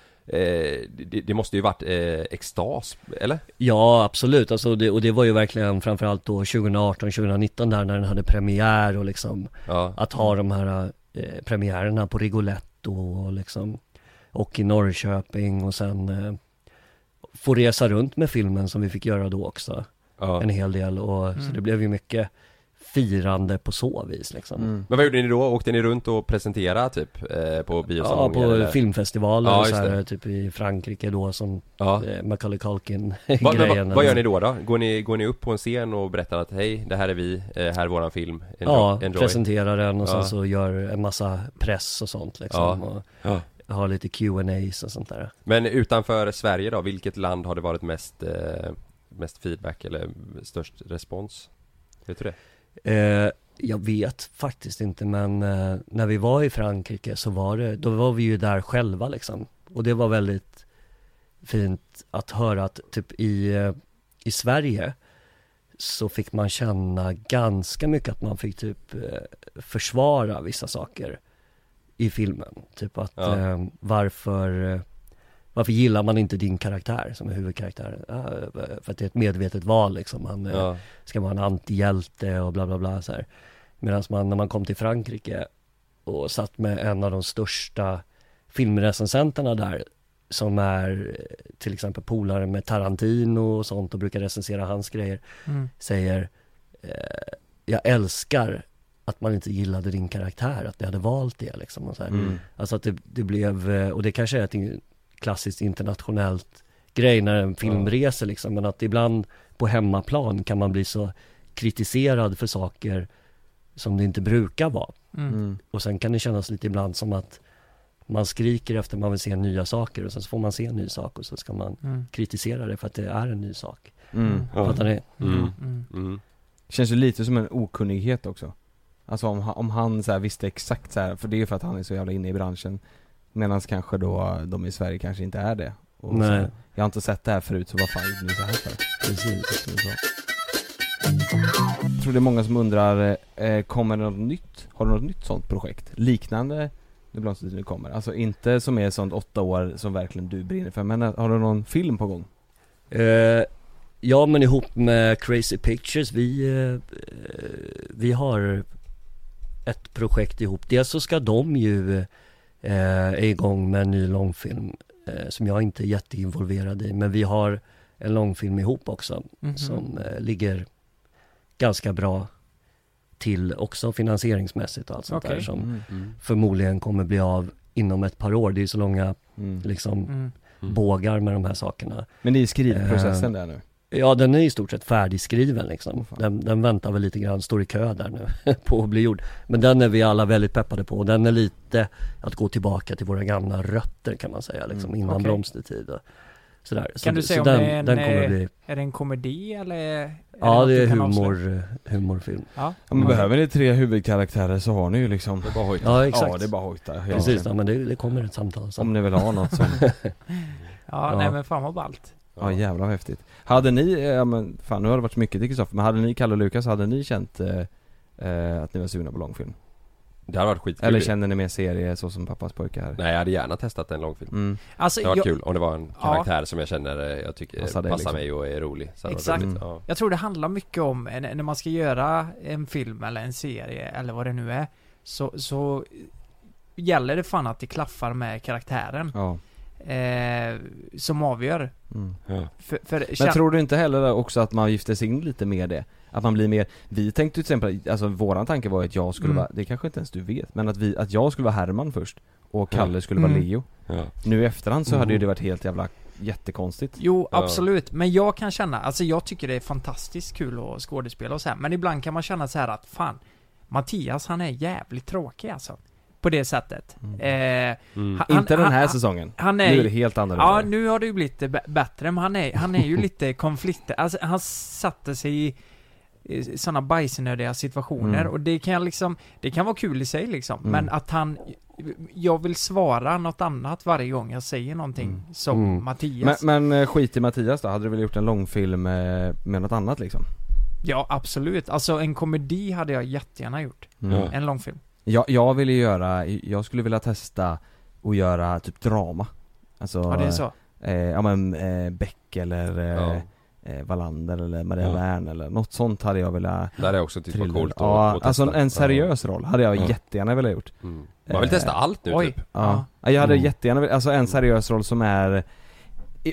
Eh, det, det måste ju varit eh, extas, eller? Ja absolut, alltså det, och det var ju verkligen framförallt då 2018, 2019 där när den hade premiär och liksom Ja, Att ha de här eh, premiärerna på Rigoletto och liksom Och i Norrköping och sen eh, Få resa runt med filmen som vi fick göra då också ja. En hel del och så Mm. det blev ju mycket Firande på så vis liksom Mm. Men vad gjorde ni då? Åkte ni runt och presenterade typ? Eh, på Ja biosalonger på eller? filmfestivaler Ja, och så här, typ i Frankrike då som Ja. eh, Macaulay Culkin (laughs) Va, va, grejen va, vad gör ni då då? Går ni, går ni upp på en scen och berättar att hej, det här är vi, eh, här är våran film, enjoy, Ja, enjoy. presenterar den och sen Ja. så gör en massa press och sånt liksom Ja. och Ja. har lite Q&As och sånt där Men utanför Sverige då, vilket land har det varit mest, eh, mest feedback eller störst respons? Vet du det? Eh, jag vet faktiskt inte men eh, när vi var i Frankrike så var det, då var vi ju där själva liksom. Och det var väldigt fint att höra att typ i, eh, i Sverige så fick man känna ganska mycket att man fick typ eh, försvara vissa saker i filmen. Typ att Ja. eh, varför, eh, varför gillar man inte din karaktär som är huvudkaraktär? Ja, för att det är ett medvetet val liksom. Han, eh, Ja, ska vara en antihjälte och bla bla bla så här. Medan man när man kom till Frankrike och satt med en av de största filmrecensenterna där som är eh, till exempel polare med Tarantino och sånt och brukar recensera hans grejer Mm. säger eh, Jag älskar att man inte gillade din karaktär, att ni hade valt det liksom och så här. Mm. Alltså att det, det blev, eh, och det kanske är klassiskt internationellt grej när en film Ja. reser liksom, men att ibland på hemmaplan kan man bli så kritiserad för saker som det inte brukar vara. Mm. Mm. Och sen kan det kännas lite ibland som att man skriker efter man vill se nya saker och sen så får man se en ny sak och så ska man Mm. kritisera det för att det är en ny sak. Mm. Ja. Fattar ni? Mm. Mm. mm. Känns ju lite som en okunnighet också Alltså om, han- om han så här visste exakt så här, för det är ju för att han är så jävla inne i branschen Medan kanske då de i Sverige kanske inte är det. Och Nej. Så, jag har inte sett det här förut så vad fan gjorde ni så här för? Precis. Som du sa. Jag tror det är många som undrar, eh, kommer det något nytt? Har du något nytt sånt projekt? Liknande Nu blomstrar nu kommer? Alltså inte som är sånt åtta år som verkligen du brinner för, men eh, har du någon film på gång? Eh, ja men ihop med Crazy Pictures, vi, eh, vi har ett projekt ihop. Dels så ska de ju eh, är igång med en ny långfilm eh, som jag inte är jätteinvolverad i. Men vi har en långfilm ihop också Mhm. som eh, ligger ganska bra till också finansieringsmässigt och allt sånt Okej. där som Mm. Mm. förmodligen kommer bli av inom ett par år. Det är så långa Mm. liksom Mm. Mm. bågar med de här sakerna. Men det är skrivprocessen där nu? Ja den är i stort sett färdigskriven liksom. Den, den väntar väl lite grann, står i kö där nu (laughs) på att bli gjord. Men den är vi alla väldigt peppade på och den är lite att gå tillbaka till våra gamla rötter kan man säga liksom Mm, innan okej. blomstertid och sådär. Kan så, du säga om den, det är en, den kommer eh, bli, Är det en komedi eller? Är ja det du är humor, eh, humorfilm. Ja. Ja men behöver ni tre huvudkaraktärer så har ni ju liksom Det är bara hojta. Ja exakt. Ja det är bara hojta Precis, ja, men det, det kommer ett samtal. Om ni vill ha något som, Ja, (laughs) Ja. nej men fan vad ballt. Ja jävlar vad häftigt Hade ni, eh, ja men fan nu har det varit mycket till Kristoffer, men hade ni, Kalle och Lukas, hade ni känt eh, eh, att ni var sugna på långfilm? Det hade varit skitkul Eller känner ni mer serie så som pappas pojkar? Nej jag hade gärna testat en långfilm Mm. Alltså, Det hade varit jag, kul om det var en Ja. karaktär som jag känner, eh, jag tycker Passar liksom. mig och är rolig så Exakt. roligt. Ja. jag tror det handlar mycket om, när man ska göra en film eller en serie eller vad det nu är, så, så gäller det fan att det klaffar med karaktären. Ja. Eh, som avgör. Mm. Ja. För, för Men tror du inte heller också att man gifter sig in lite med det? Att man blir mer, vi tänkte till exempel, alltså våran tanke var att jag skulle Mm. vara, det kanske inte ens du vet, men att vi, att jag skulle vara Herman först och Kalle skulle vara Mm. Leo. Ja. Nu i efterhand så hade ju Mm. det varit helt jävla jättekonstigt. Jo, Ja. absolut. Men jag kan känna, alltså jag tycker det är fantastiskt kul att skådespela och så här. Men ibland kan man känna så här att fan, Mattias han är jävligt tråkig alltså. På det sättet. Mm. Eh, Mm. han- inte den här han- säsongen. han Nu är, är det helt annorlunda. Ja, nu har det ju blivit bättre, men han är, han är ju (laughs) lite konflikt... Alltså, han satte sig i, i sådana bajsnödiga situationer Mm. och det kan liksom, det kan vara kul i sig liksom, Mm. men att han... Jag vill svara något annat varje gång jag säger någonting Mm. som Mm. Mattias. Men, men eh, skit i Mattias då, hade du väl gjort en långfilm eh, med något annat liksom? Ja, absolut. Alltså en komedi hade jag jättegärna gjort. Mm. En långfilm. Jag, jag ville göra, jag skulle vilja testa att göra typ drama Alltså, Ja, det är så. eh, ja men eh, Beck eller eh, Ja. eh, Wallander eller Maria Ja. Wern eller något sånt hade jag velat Det hade jag också tyckt var coolt att, Ja, att alltså en seriös roll hade jag Ja. jättegärna velat gjort. Mm. Man vill testa Eh, allt nu Oj. typ Ja, ja jag hade Mm. jättegärna velat, alltså en seriös roll som är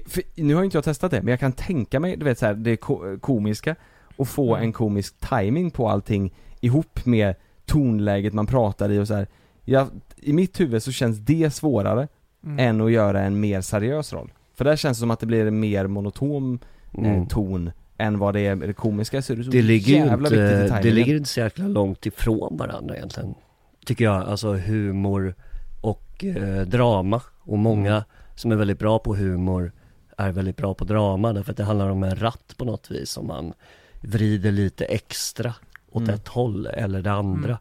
för, Nu har ju inte jag testat det, men jag kan tänka mig, du vet så här, det ko- komiska och få Mm. en komisk timing på allting ihop med tonläget man pratar i och så här. Jag, I mitt huvud så känns det svårare Mm. än att göra en mer seriös roll. För där känns det som att det blir en mer monoton Mm. eh, ton än vad det är med det komiska så det så Det ligger ju inte, det ligger inte så jäkla långt ifrån varandra egentligen. Tycker jag, alltså humor och eh, drama. Och många Mm. som är väldigt bra på humor är väldigt bra på drama därför att det handlar om en ratt på något vis som man vrider lite extra åt Mm. ett håll eller det andra. Mm.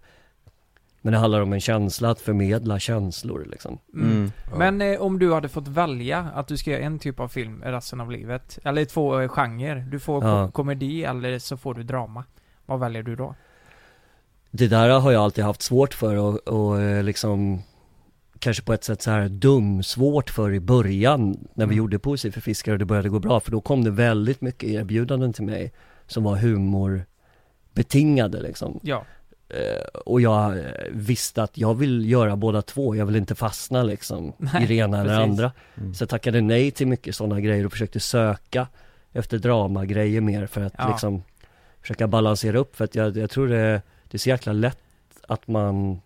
Men det handlar om en känsla, att förmedla känslor liksom. Mm. Mm. Ja. Men eh, om du hade fått välja att du ska göra en typ av film resten av livet, eller två eh, genrer. Du får Ja. ko- komedi eller så får du drama. Vad väljer du då? Det där har jag alltid haft svårt för och, och eh, liksom Kanske på ett sätt så här dum, svårt för i början när vi Mm. gjorde Poesi för fiskar och det började gå bra för då kom det väldigt mycket erbjudanden till mig som var humorbetingade liksom Ja. eh, Och jag eh, visste att jag vill göra båda två, jag vill inte fastna liksom Nej, i det ena eller precis. andra Mm. Så jag tackade nej till mycket sådana grejer och försökte söka efter dramagrejer mer för att Ja. liksom försöka balansera upp för att jag, jag tror det, det är så jäkla lätt att man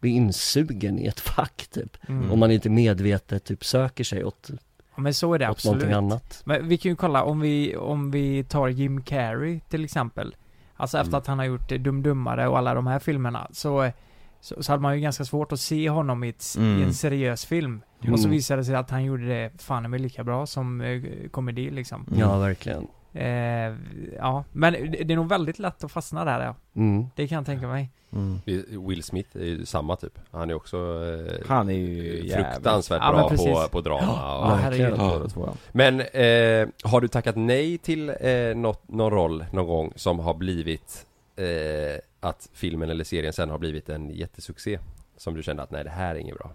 blir insugen i ett fack typ. Mm. Om man inte medvetet typ söker sig åt, men så är det absolut. Men vi kan ju kolla om vi, om vi tar Jim Carrey till exempel. Alltså efter Mm. att han har gjort eh, Dum Dummare och alla de här filmerna så, eh, så, så hade man ju ganska svårt att se honom i, ett, i Mm. en seriös film. Och så Mm. visade det sig att han gjorde det fan med lika bra som eh, komedi liksom. Mm. Ja verkligen. Eh, ja, men det är nog väldigt lätt att fastna där ja. Mm. Det kan jag tänka mig. Mm. Will Smith är ju samma typ Han är också eh, Han är ju jävligt fruktansvärt Ja, bra på, på drama Ja, och, två, ja. Men eh, har du tackat nej till eh, något, någon roll någon gång som har blivit eh, Att filmen eller serien sen har blivit en jättesuccé? Som du kände att nej det här är inget bra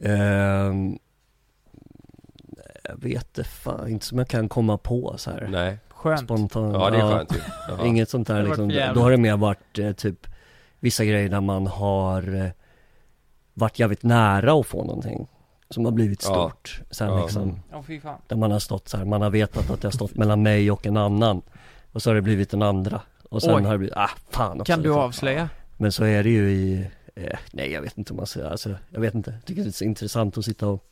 Ehm, jag vet det fan inte som jag kan komma på så här. Nej, Skönt. Spontant. ja det är skönt ju. (laughs) Inget sånt där liksom. Då har det mer varit eh, typ vissa grejer där man har eh, varit jävligt nära att få någonting. Som har blivit Ja. stort. Sen Ja. liksom, Ja, fy fan. där man har stått så här, man har vetat att det har stått mellan mig och en annan. Och så har det blivit en andra. Och sen Oj. har det blivit, ah fan också, Kan du liksom. avslöja? Men så är det ju i, eh, nej jag vet inte om man säger, alltså jag vet inte. Jag tycker det är så intressant att sitta och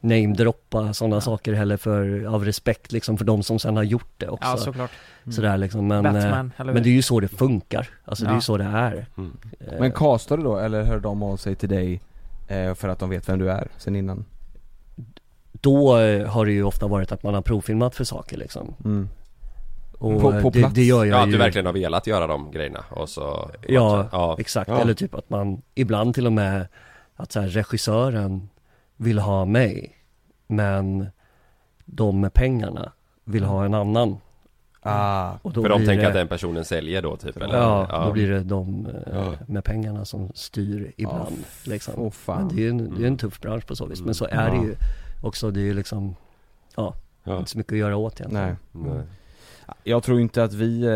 namedroppa sådana Ja. saker heller för, av respekt liksom för de som sen har gjort det också. Ja, såklart. Sådär liksom, men, eh, Batman, eller men det är ju så det funkar. Alltså det är Ja. ju så det är. Mm. Eh, Men castar du då, eller hör de av sig till dig eh, för att de vet vem du är sen innan? Då har det ju ofta varit att man har provfilmat för saker liksom. Mm. Och På- på det, plats? det gör jag Ja, att ju. du verkligen har velat göra de grejerna och så Ja, ja. exakt. Ja. Eller typ att man, ibland till och med, att så här, regissören vill ha mig, men de med pengarna vill ha en annan. Ah, Och då För de tänker det, att den personen säljer då typ eller? Ja, då blir det de eh, Ja. med pengarna som styr ibland liksom. åh Men fan. det är ju en, det är Mm. en tuff bransch på så vis, men så är Ja. det ju också, det är ju liksom, ja, Ja. inte så mycket att göra åt egentligen. Nej. Nej. Jag tror inte att vi, eh,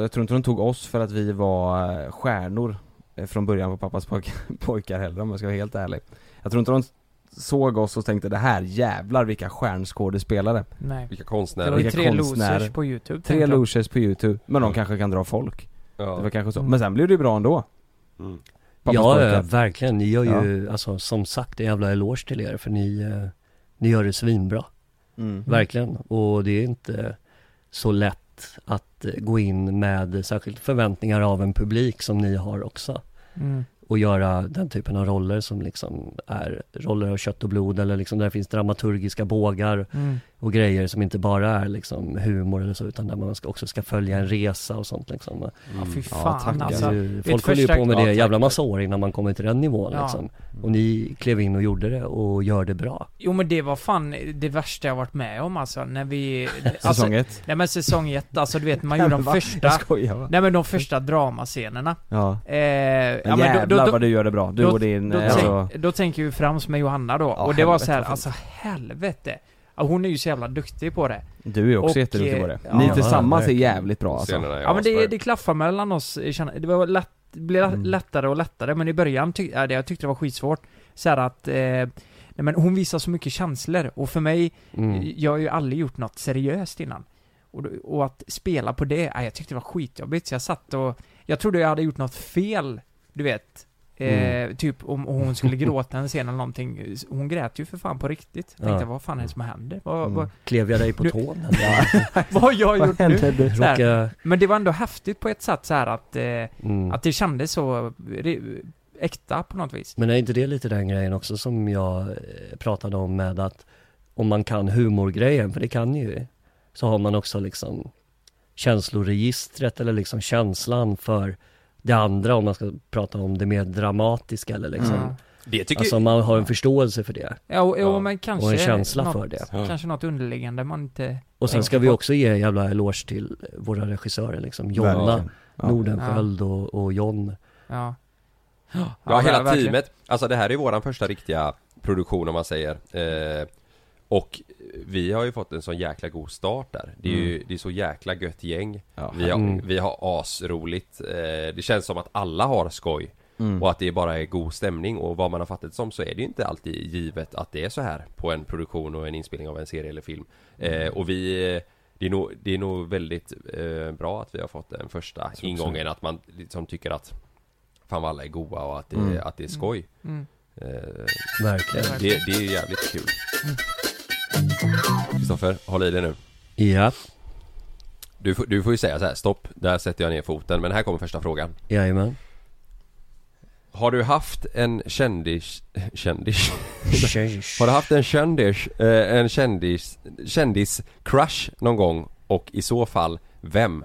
jag tror inte de tog oss för att vi var eh, stjärnor från början på pappas pojk, (laughs) pojkar heller om jag ska vara helt ärlig. Jag tror inte de såg oss och tänkte det här jävlar vilka stjärnskådespelare. Nej. Vilka Det konstnärer var ju Vilka tre konstnärer. losers på youtube Tre jag. losers på youtube, men de Ja. kanske kan dra folk. Det var Ja, kanske så. Mm. Men sen blev det ju bra ändå. mm. Ja, ja, verkligen. Ni gör ju, alltså som sagt, en jävla eloge till er för ni, eh, ni gör det svinbra. Mm. Verkligen. Och det är inte så lätt att eh, gå in med särskilt förväntningar av en publik som ni har också. Mm. Och göra den typen av roller som liksom är roller av kött och blod eller liksom där det finns dramaturgiska bågar Mm och grejer som inte bara är liksom humor eller så utan där man ska, också ska följa en resa och sånt liksom. Ja, fy Ja, fan är alltså. ju, folk håller ju på med det Ja, jävla massa år innan man kommer till den nivån Ja. liksom. Och ni klev in och gjorde det och gör det bra. Jo men det var fan det värsta jag varit med om alltså, när vi... (laughs) Alltså, Säsong ett. nej men säsong ett, alltså du vet man (laughs) gjorde de första... Skojar? Nej men de första dramascenerna. Ja. Eh, Men ja, men jävlar då, då, vad du gör det bra. Du då- och din, då, eh, alltså, tänk, då tänker vi främst med Johanna då, Ja, och det var så här, alltså helvete. Ja, hon är ju så jävla duktig på det. du är också och, jätteduktig på det. eh, Ni ja, tillsammans är jävligt bra alltså. Ja men det, det klaffar mellan oss, känner- det var lätt, det blev Mm. lättare och lättare, men i början tyck, ja, det, jag tyckte det var skitsvårt. Så här att, eh, nej men hon visar så mycket känslor, och för mig, Mm. jag har ju aldrig gjort något seriöst innan. Och, och att spela på det, ja, jag tyckte det var skitjobbigt, så jag satt och, jag trodde jag hade gjort något fel, du vet. Eh, Mm. Typ om hon skulle gråta en scen eller någonting, hon grät ju för fan på riktigt. Jag tänkte, Ja. vad fan är det som händer? Vad, Mm. vad, Klev jag dig på tån? (laughs) (laughs) vad har jag gjort nu? Råkade, Men det var ändå häftigt på ett sätt så här att, eh, mm. att det kändes så äkta på något vis. Men är inte det lite den grejen också som jag eh, pratade om med att om man kan humorgrejen, för det kan ju, så har man också liksom känsloregistret eller liksom känslan för det andra om man ska prata om det mer dramatiska eller liksom. Ja. Det tycker Alltså man har en förståelse för det. Ja, och, Ja. och men kanske Och en känsla något, för det. Ja. Kanske något underliggande man inte... Och sen ska vi också ge jävla eloge till våra regissörer liksom. Jonna Verkligen. Ja. Nordenskiöld och, och John. Ja. Ja, hela verkligen. teamet. Alltså det här är våran första riktiga produktion om man säger. Eh, och vi har ju fått en sån jäkla god start där. Det är ju det är så jäkla gött gäng. Ja. Vi har, Mm. vi har asroligt. Eh, det känns som att alla har skoj. Mm. Och att det bara är god stämning och vad man har fattat som så är det ju inte alltid givet att det är så här på en produktion och en inspelning av en serie eller film. Eh, och vi det är, nog, det är nog väldigt eh, bra att vi har fått den första Så ingången att man liksom tycker att Fan vad alla är goa och att det, Mm. att det är skoj. Mm. Eh, Verkligen. det, det är jävligt kul. Kristoffer, håll i dig nu. Ja, Du, får- du får ju säga så här, stopp, där sätter jag ner foten. Men här kommer första frågan. jajamän. Har du haft en kändis... Kändis? Har du haft en kändis, eh, en kändis, kändis-crush någon gång? Och i så fall, vem?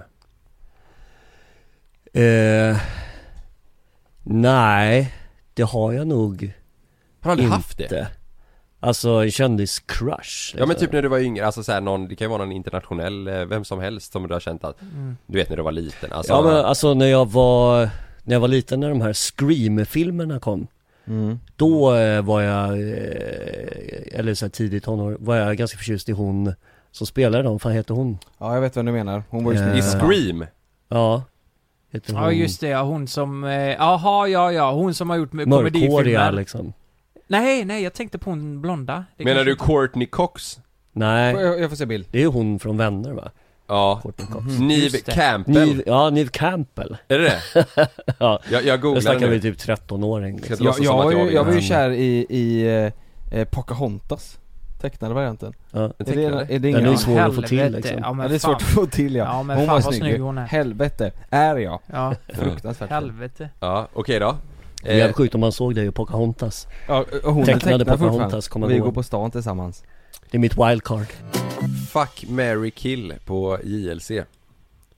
Eh, nej, det har jag nog Har du aldrig inte. haft det? Alltså kändis-crush Ja men liksom. typ när du var yngre, alltså såhär någon, det kan ju vara någon internationell, eh, vem som helst som du har känt att Mm. Du vet när du var liten, alltså Ja men alltså när jag var, när jag var liten när de här Scream-filmerna kom Mm. Då eh, var jag, eh, eller så här tidigt tonår, var jag ganska förtjust i hon som spelade dem, fan heter hon? Ja jag vet vad du menar, hon var ju Eh, I. Scream? Ja heter hon Ja just det, ja, hon som, eh, jaha ja ja, hon som har gjort med Mörkhåriga komedifilmer liksom Nej nej, jag tänkte på hon blonda. Det Menar kanske du inte- Courtney Cox? Nej, Jag, jag får se bild. det är ju hon från Vänner va? Ja, Courtney Cox. Neve Just det. Campbell, Niv, ja, Niv Campbell. Är det det? (laughs) Ja, Jag, jag då googlar snackar vi nu typ 13-åring liksom. Jag, låtsas jag, som att var jag ju, vet. jag var ju kär i, i eh, eh, Pocahontas. Tecknade varianten. Ja. Är det, är det. Den ingen är ju svår att få till helvete. liksom. Ja, men ja, det är svårt att få till ja, Ja men Hon fan var vad snygg, snygg. hon är. Helvete, är jag? Ja, Fruktansvärt helvete. Ja, okej då Det är jävligt sjukt om man såg det i Pocahontas. Ja, och Hon är Tecknade tecknad Pocahontas, fortfarande kommer Vi går på stan tillsammans. Det är mitt wildcard. Fuck, Mary kill på JLC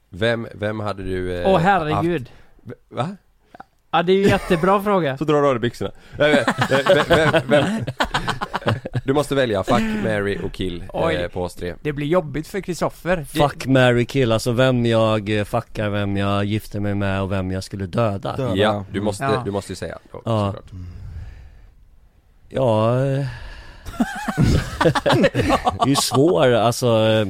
Vem, vem hade du eh, Åh herregud. haft- Va? Ja det är ju jättebra fråga. Så drar du av dig byxorna. Vem, vem, vem, vem? Du måste välja fuck, (clears throat) Mary och kill eh, Oj. på oss tre Det blir jobbigt för Kristoffer Det- Fuck, marry, kill, alltså vem jag eh, fuckar, vem jag gifter mig med och vem jag skulle döda Döda. Ja, du måste, Ja. du måste ju säga då, Ja. såklart. Ja eh. (laughs) Det är ju svår, alltså eh,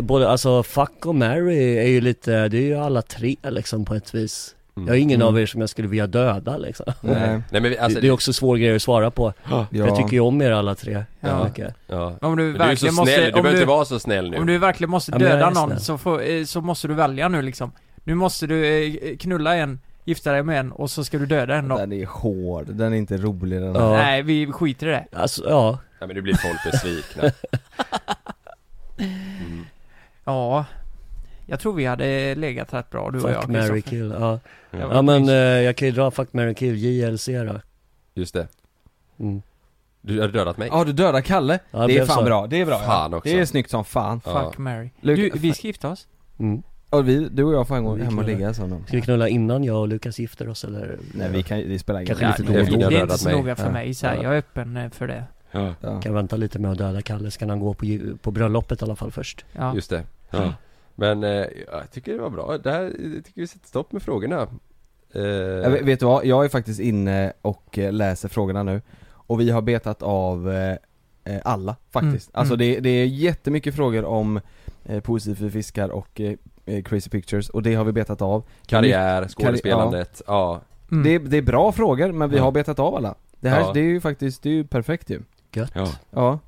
Både, alltså fuck och marry är ju lite, det är ju alla tre liksom på ett vis Mm. Jag är ingen Mm. av er som jag skulle vilja döda liksom (laughs) Nej, (laughs) Nej men vi, alltså, det, det är också svår grej att svara på (gasps) ja. Jag tycker ju om er alla tre Ja. ja. mycket ja. Om du Men du är så verkligen snäll, måste, du om behöver du, inte vara så snäll nu om du verkligen måste döda någon så, får, eh, så måste du välja nu liksom Nu måste du eh, knulla en, gifta dig med en och så ska du döda en då Den är hård, den är inte rolig den Ja. Nej vi skiter i det Alltså ja, Ja men nu blir folk besvikna (laughs) mm. Ja Jag tror vi hade legat rätt bra du och jag fuck, marry, kill, ja ja. Ja. Ja men eh, jag kan ju dra fuck, marry, kill, JLC då Just det, mm. du hade dödat mig Ja du dödar Kalle, Ja, det det är fan så. bra, det är bra Fan ja. också. Det är snyggt som fan Ja. Fuck, Mary Luke- Du, vi ska gifta oss Mm. Och vi, du och jag får en gång hem och ligga sån Ska vi knulla innan jag och Lukas gifter oss eller? Nej vi kan det spelar ingen Kanske roll lite det, då och det, är inte så noga för Ja. mig så här. Ja. jag är öppen eh, för det Ja, ja. Kan vänta lite med att döda Kalle, så kan han gå på, på bröllopet i alla fall först Ja, just det ja. Men eh, jag tycker det var bra, det här, jag tycker vi sätter stopp med frågorna. Eh, Jag vet, vet du vad, jag är faktiskt inne och eh, läser frågorna nu. Och vi har betat av alla faktiskt. Mm, Alltså mm. det, det är jättemycket frågor om eh, Positiv för fiskar och Crazy Pictures. Och det har vi betat av. Karriär, skådespelandet, ja. mm. det, det är bra frågor men vi Ja. har betat av alla. Det här, Ja. det är ju faktiskt, det är ju perfekt ju. Gött. Ja. Ja,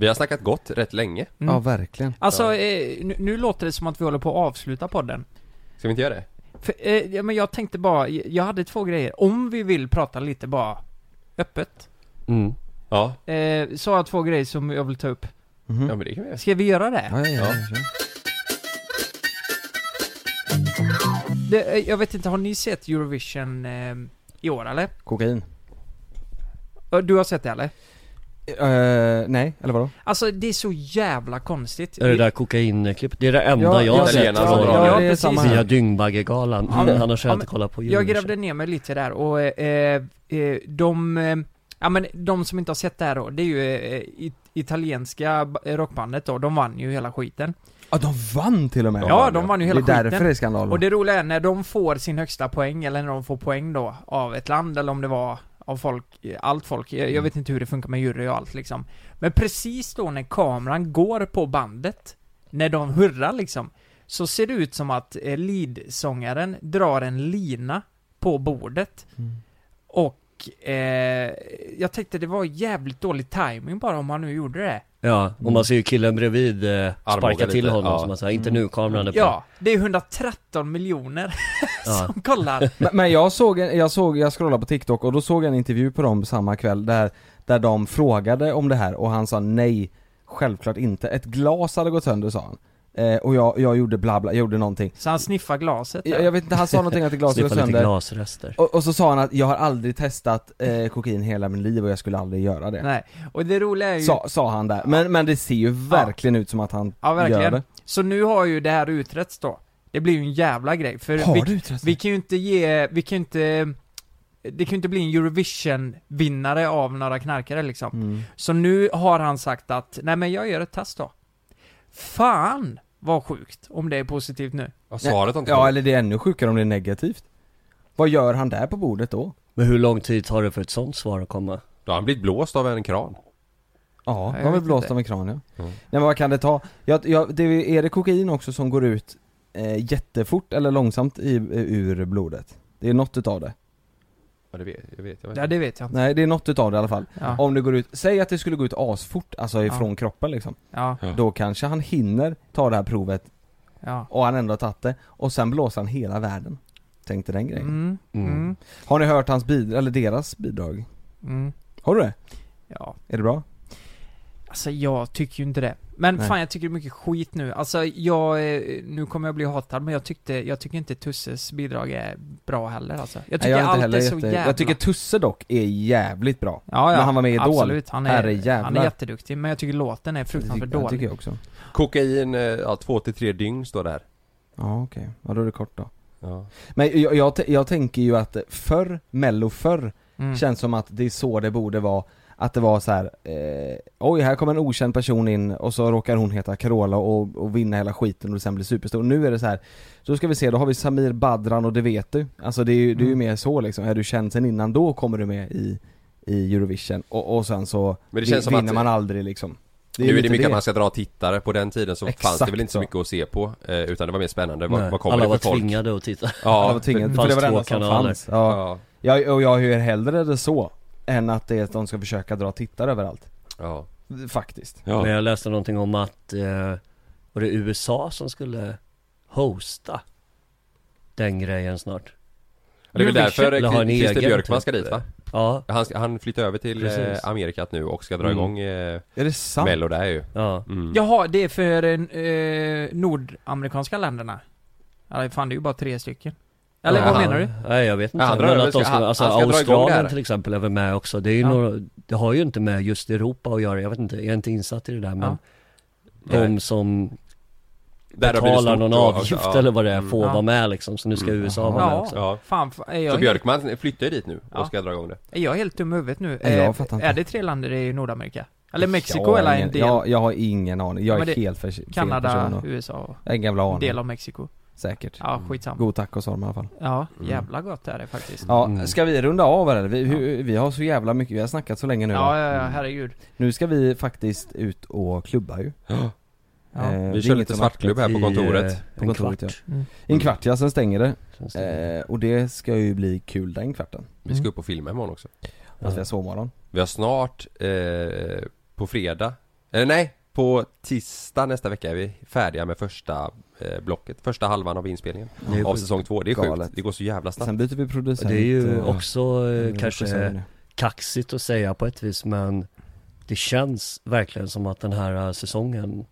Vi har snackat gott rätt länge, Mm. ja verkligen Alltså, eh, nu, nu låter det som att vi håller på att avsluta podden ska vi inte göra det? för, eh, ja, men jag tänkte bara, jag hade två grejer, om vi vill prata lite bara öppet mm. Ja, eh, Så har jag två grejer som jag vill ta upp Mhm. ja men det kan vi göra Ska vi göra det? Ja, ja, ja, det eh, jag vet inte, har ni sett Eurovision eh, i år eller? Kokain Du har sett det eller? Eh, nej, eller vadå? Alltså det är så jävla konstigt Är det där kokainklippet? Det är det enda Ja, jag har ja, sett italienarna från ja, ja, samma Via Dyngbaggegalan, Ja, men- annars har ja, jag inte kollat på Jag grävde ner mig lite där och eh, eh, de, eh, ja men de som inte har sett det här då, det är ju eh, it- italienska rockbandet då, de vann ju hela skiten. Ja de vann till och med! Ja, de vann ju hela Det är skiten. därför det är skandal Och det roliga är när de får sin högsta poäng, eller när de får poäng då, av ett land, eller om det var av folk, allt folk, jag, jag vet inte hur det funkar med jury och allt liksom. Men precis då när kameran går på bandet, när de hurrar liksom, så ser det ut som att eh, leadsångaren drar en lina på bordet. Mm. Och eh, jag tänkte det var jävligt dålig timing bara om han nu gjorde det. Ja, och man ser ju killen bredvid eh, sparka lite, till honom ja. som man säger, inte nu, kameran är på Ja, det är 113 miljoner (laughs) Ja. som kollar. (laughs) Men, men jag såg, jag såg, jag scrollade på TikTok och då såg jag en intervju på dem samma kväll där, där de frågade om det här och han sa nej, självklart inte. Ett glas hade gått sönder sa han. Eh, och jag, jag gjorde bla bla, jag gjorde någonting Så han sniffar glaset jag, jag vet inte, han sa någonting att glaset lite sönder glasrester. och, och så sa han att jag har aldrig testat eh, kokain hela mitt liv och jag skulle aldrig göra det Nej, och det roliga är ju... sa, sa han där, men, men det ser ju verkligen ut som att han Ja, gör verkligen. det Så nu har ju det här utretts då. Det blir ju en jävla grej, för Har vi, du utrett vi kan ju inte ge, vi kan ju inte det kan ju inte bli en Eurovision-vinnare av några knarkare liksom. mm. Så nu har han sagt att, nej men jag gör ett test då. Fan vad sjukt, om det är positivt nu. Ja, svaret har inte Ja kommit. eller det är ännu sjukare om det är negativt Vad gör han där på bordet då? Men hur lång tid tar det för ett sånt svar att komma? Då har han blivit blåst av en kran. Ja, Jag de har vet blåst inte. av en kran ja. Mm. Nej men vad kan det ta? Ja, ja, det, är det kokain också som går ut eh, jättefort eller långsamt i, ur blodet? Det är något utav det Ja det vet jag, vet, jag vet. Ja det vet jag inte. Nej det är något utav det i alla fall Ja, Om det går ut, säg att det skulle gå ut asfort, alltså ifrån kroppen liksom ja, Ja. Då kanske han hinner ta det här provet ja. och han ändå har tagit det och sen blåser han hela världen Tänk dig den grejen Mm, Mm. mm, Har ni hört hans bidrag, eller deras bidrag? mm. Har du det? Ja, Är det bra? Alltså jag tycker ju inte det. Men Nej. fan jag tycker det är mycket skit nu. Alltså jag, eh, nu kommer jag bli hatad men jag tyckte, jag tycker inte Tusses bidrag är bra heller alltså. Jag Nej, tycker jag är inte allt är så jätte... jävla... Jag tycker Tusse dock är jävligt bra ja, ja, när han var med i Idol. Absolut, han är, han är jätteduktig men jag tycker låten är fruktansvärt tycker, det dålig. tycker jag också Kokain, eh, ja två till tre dygn står det här. Ja okej, ja då är det kort då Ja. Men jag, jag, jag tänker ju att förr, mello förr, Mm. känns som att det är så det borde vara Att det var så här, eh, oj här kommer en okänd person in och så råkar hon heta Carola och, och vinna hela skiten och sen bli superstor. Nu är det så här, då ska vi se, då har vi Samir Badran och det vet du. Alltså det är ju, det är ju Mm. mer så liksom, är du känd sen innan då kommer du med i, i Eurovision och, och sen så Men det känns som vinner att- man aldrig liksom. nu är det mycket att man ska dra tittare, på den tiden så fanns Exakt det väl inte så så. mycket att se på eh, Utan det var mer spännande, vad, Nej, vad kommer Alla det var för folk? tvingade att titta. Alla Ja, var tvingade, det för det var det fanns enda som fanns. Ja. ja, Jag, och jag hör hellre det så, än att det är att de ska försöka dra tittare överallt. ja. Faktiskt. ja. Men jag läste någonting om att, eh, var det USA som skulle hosta den grejen snart? Det är väl därför Christer egen Björkman typ. ska dit va? Ja, Han, han flyttar över till eh, Precis. Amerikat nu och ska dra Mm. igång eh, Är det sant? Mello där ju ja. mm. Jaha, det är för eh, nordamerikanska länderna? Ja, fan det är ju bara tre stycken. Eller vad menar du? Nej jag vet inte, Ja, men att de ska- alltså han ska Australien till exempel är väl med också, det är ju Ja. några, det har ju inte med just Europa att göra, jag vet inte, jag är inte insatt i det där men Ja. De som Där betalar någon avgift ja. eller vad det är Mm. får Ja. vara med liksom, så nu ska Mm. USA vara med också Ja, Fan, är jag, så Björkman flyttar ju dit nu Ja. och ska dra igång det är jag helt dum i huvudet nu? Nej, jag Eh, fattar inte. Är det tre länder i Nordamerika? Eller Mexiko eller en del? Jag, jag har ingen aning, jag Ja, är helt för, fel Kanada, person och, USA och en del av Mexiko. Säkert. Ja, skitsamma. God tacos har de i alla fall. Ja, Mm. jävla gott är det faktiskt. Ja, Mm. ska vi runda av eller? Vi, hur, vi har så jävla mycket, vi har snackat så länge nu Ja, ja, ja, herregud. Nu ska vi faktiskt ut och klubba ju. Ja. Eh, Vi kör lite svartklubb här på I, kontoret eh, På en kontoret, kvart. Mm. I en kvart ja, sen stänger det. känns det. Eh, och det ska ju bli kul den kvarten. Vi ska upp och filma imorgon också Fast vi har sovmorgon. Vi har snart, eh, på fredag, eller nej, på tisdag nästa vecka är vi färdiga med första eh, blocket, första halvan av inspelningen av säsong två. Det är Galet. sjukt, det går så jävla snabbt Sen byter vi producent. Det är ju och- också eh, och kanske regissör. kaxigt att säga på ett vis men det känns verkligen som att den här eh, säsongen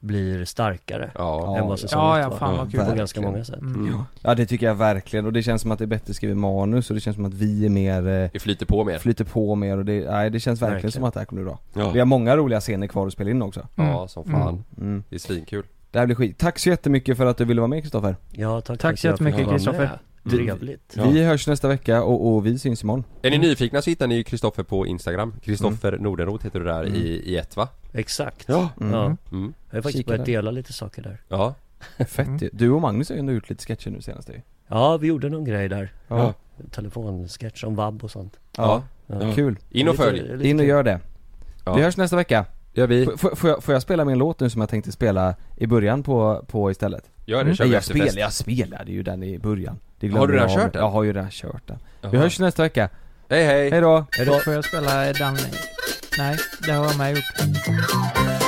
blir starkare Ja, än vad säsong Ja, ja, var. fan vad kul. På Verkligen. ganska många sätt. Mm. Mm. Ja det tycker jag verkligen och det känns som att det är bättre skrivet manus och det känns som att vi är mer, eh, det flyter på mer flyter på mer och det, nej det känns verkligen, Verkligen. som att det här kommer bli bra. Ja, Vi har många roliga scener kvar att spela in också. ja som fan. Mm. Det är svinkul Det här blir skit. Tack så jättemycket för att du ville vara med Kristoffer. Ja, tack, Tack så jättemycket, Kristoffer. Trevligt. Ja. Vi hörs nästa vecka och, och vi syns imorgon. Är ni nyfikna så hittar ni Kristoffer på Instagram Kristoffer Nordenroth heter du där Mm. i, i ett va? Exakt. Ja. Mm. Ja. Mm. Jag har faktiskt Kika börjat där. dela lite saker där. Ja, (laughs) Fett Mm. ju. Du och Magnus har ju ändå gjort lite sketcher nu senast ju. Ja, vi gjorde någon grej där. Ja. Telefonsketch om vab och sånt. Ja, Ja. kul. in och följ lite In och gör det. Ja. Vi hörs nästa vecka. Gör vi, F- får, jag, får jag spela min låt nu som jag tänkte spela i början på, på istället? gör det, kör Nej vi jag, spel, jag spelade ju den i början. Det Har du redan kört den? Jag har ju redan kört den. Vi Jaha. hörs nästa vecka. Hej hej! Hej då! Hejdå. Får jag spela den? Nej, det har jag med gjort.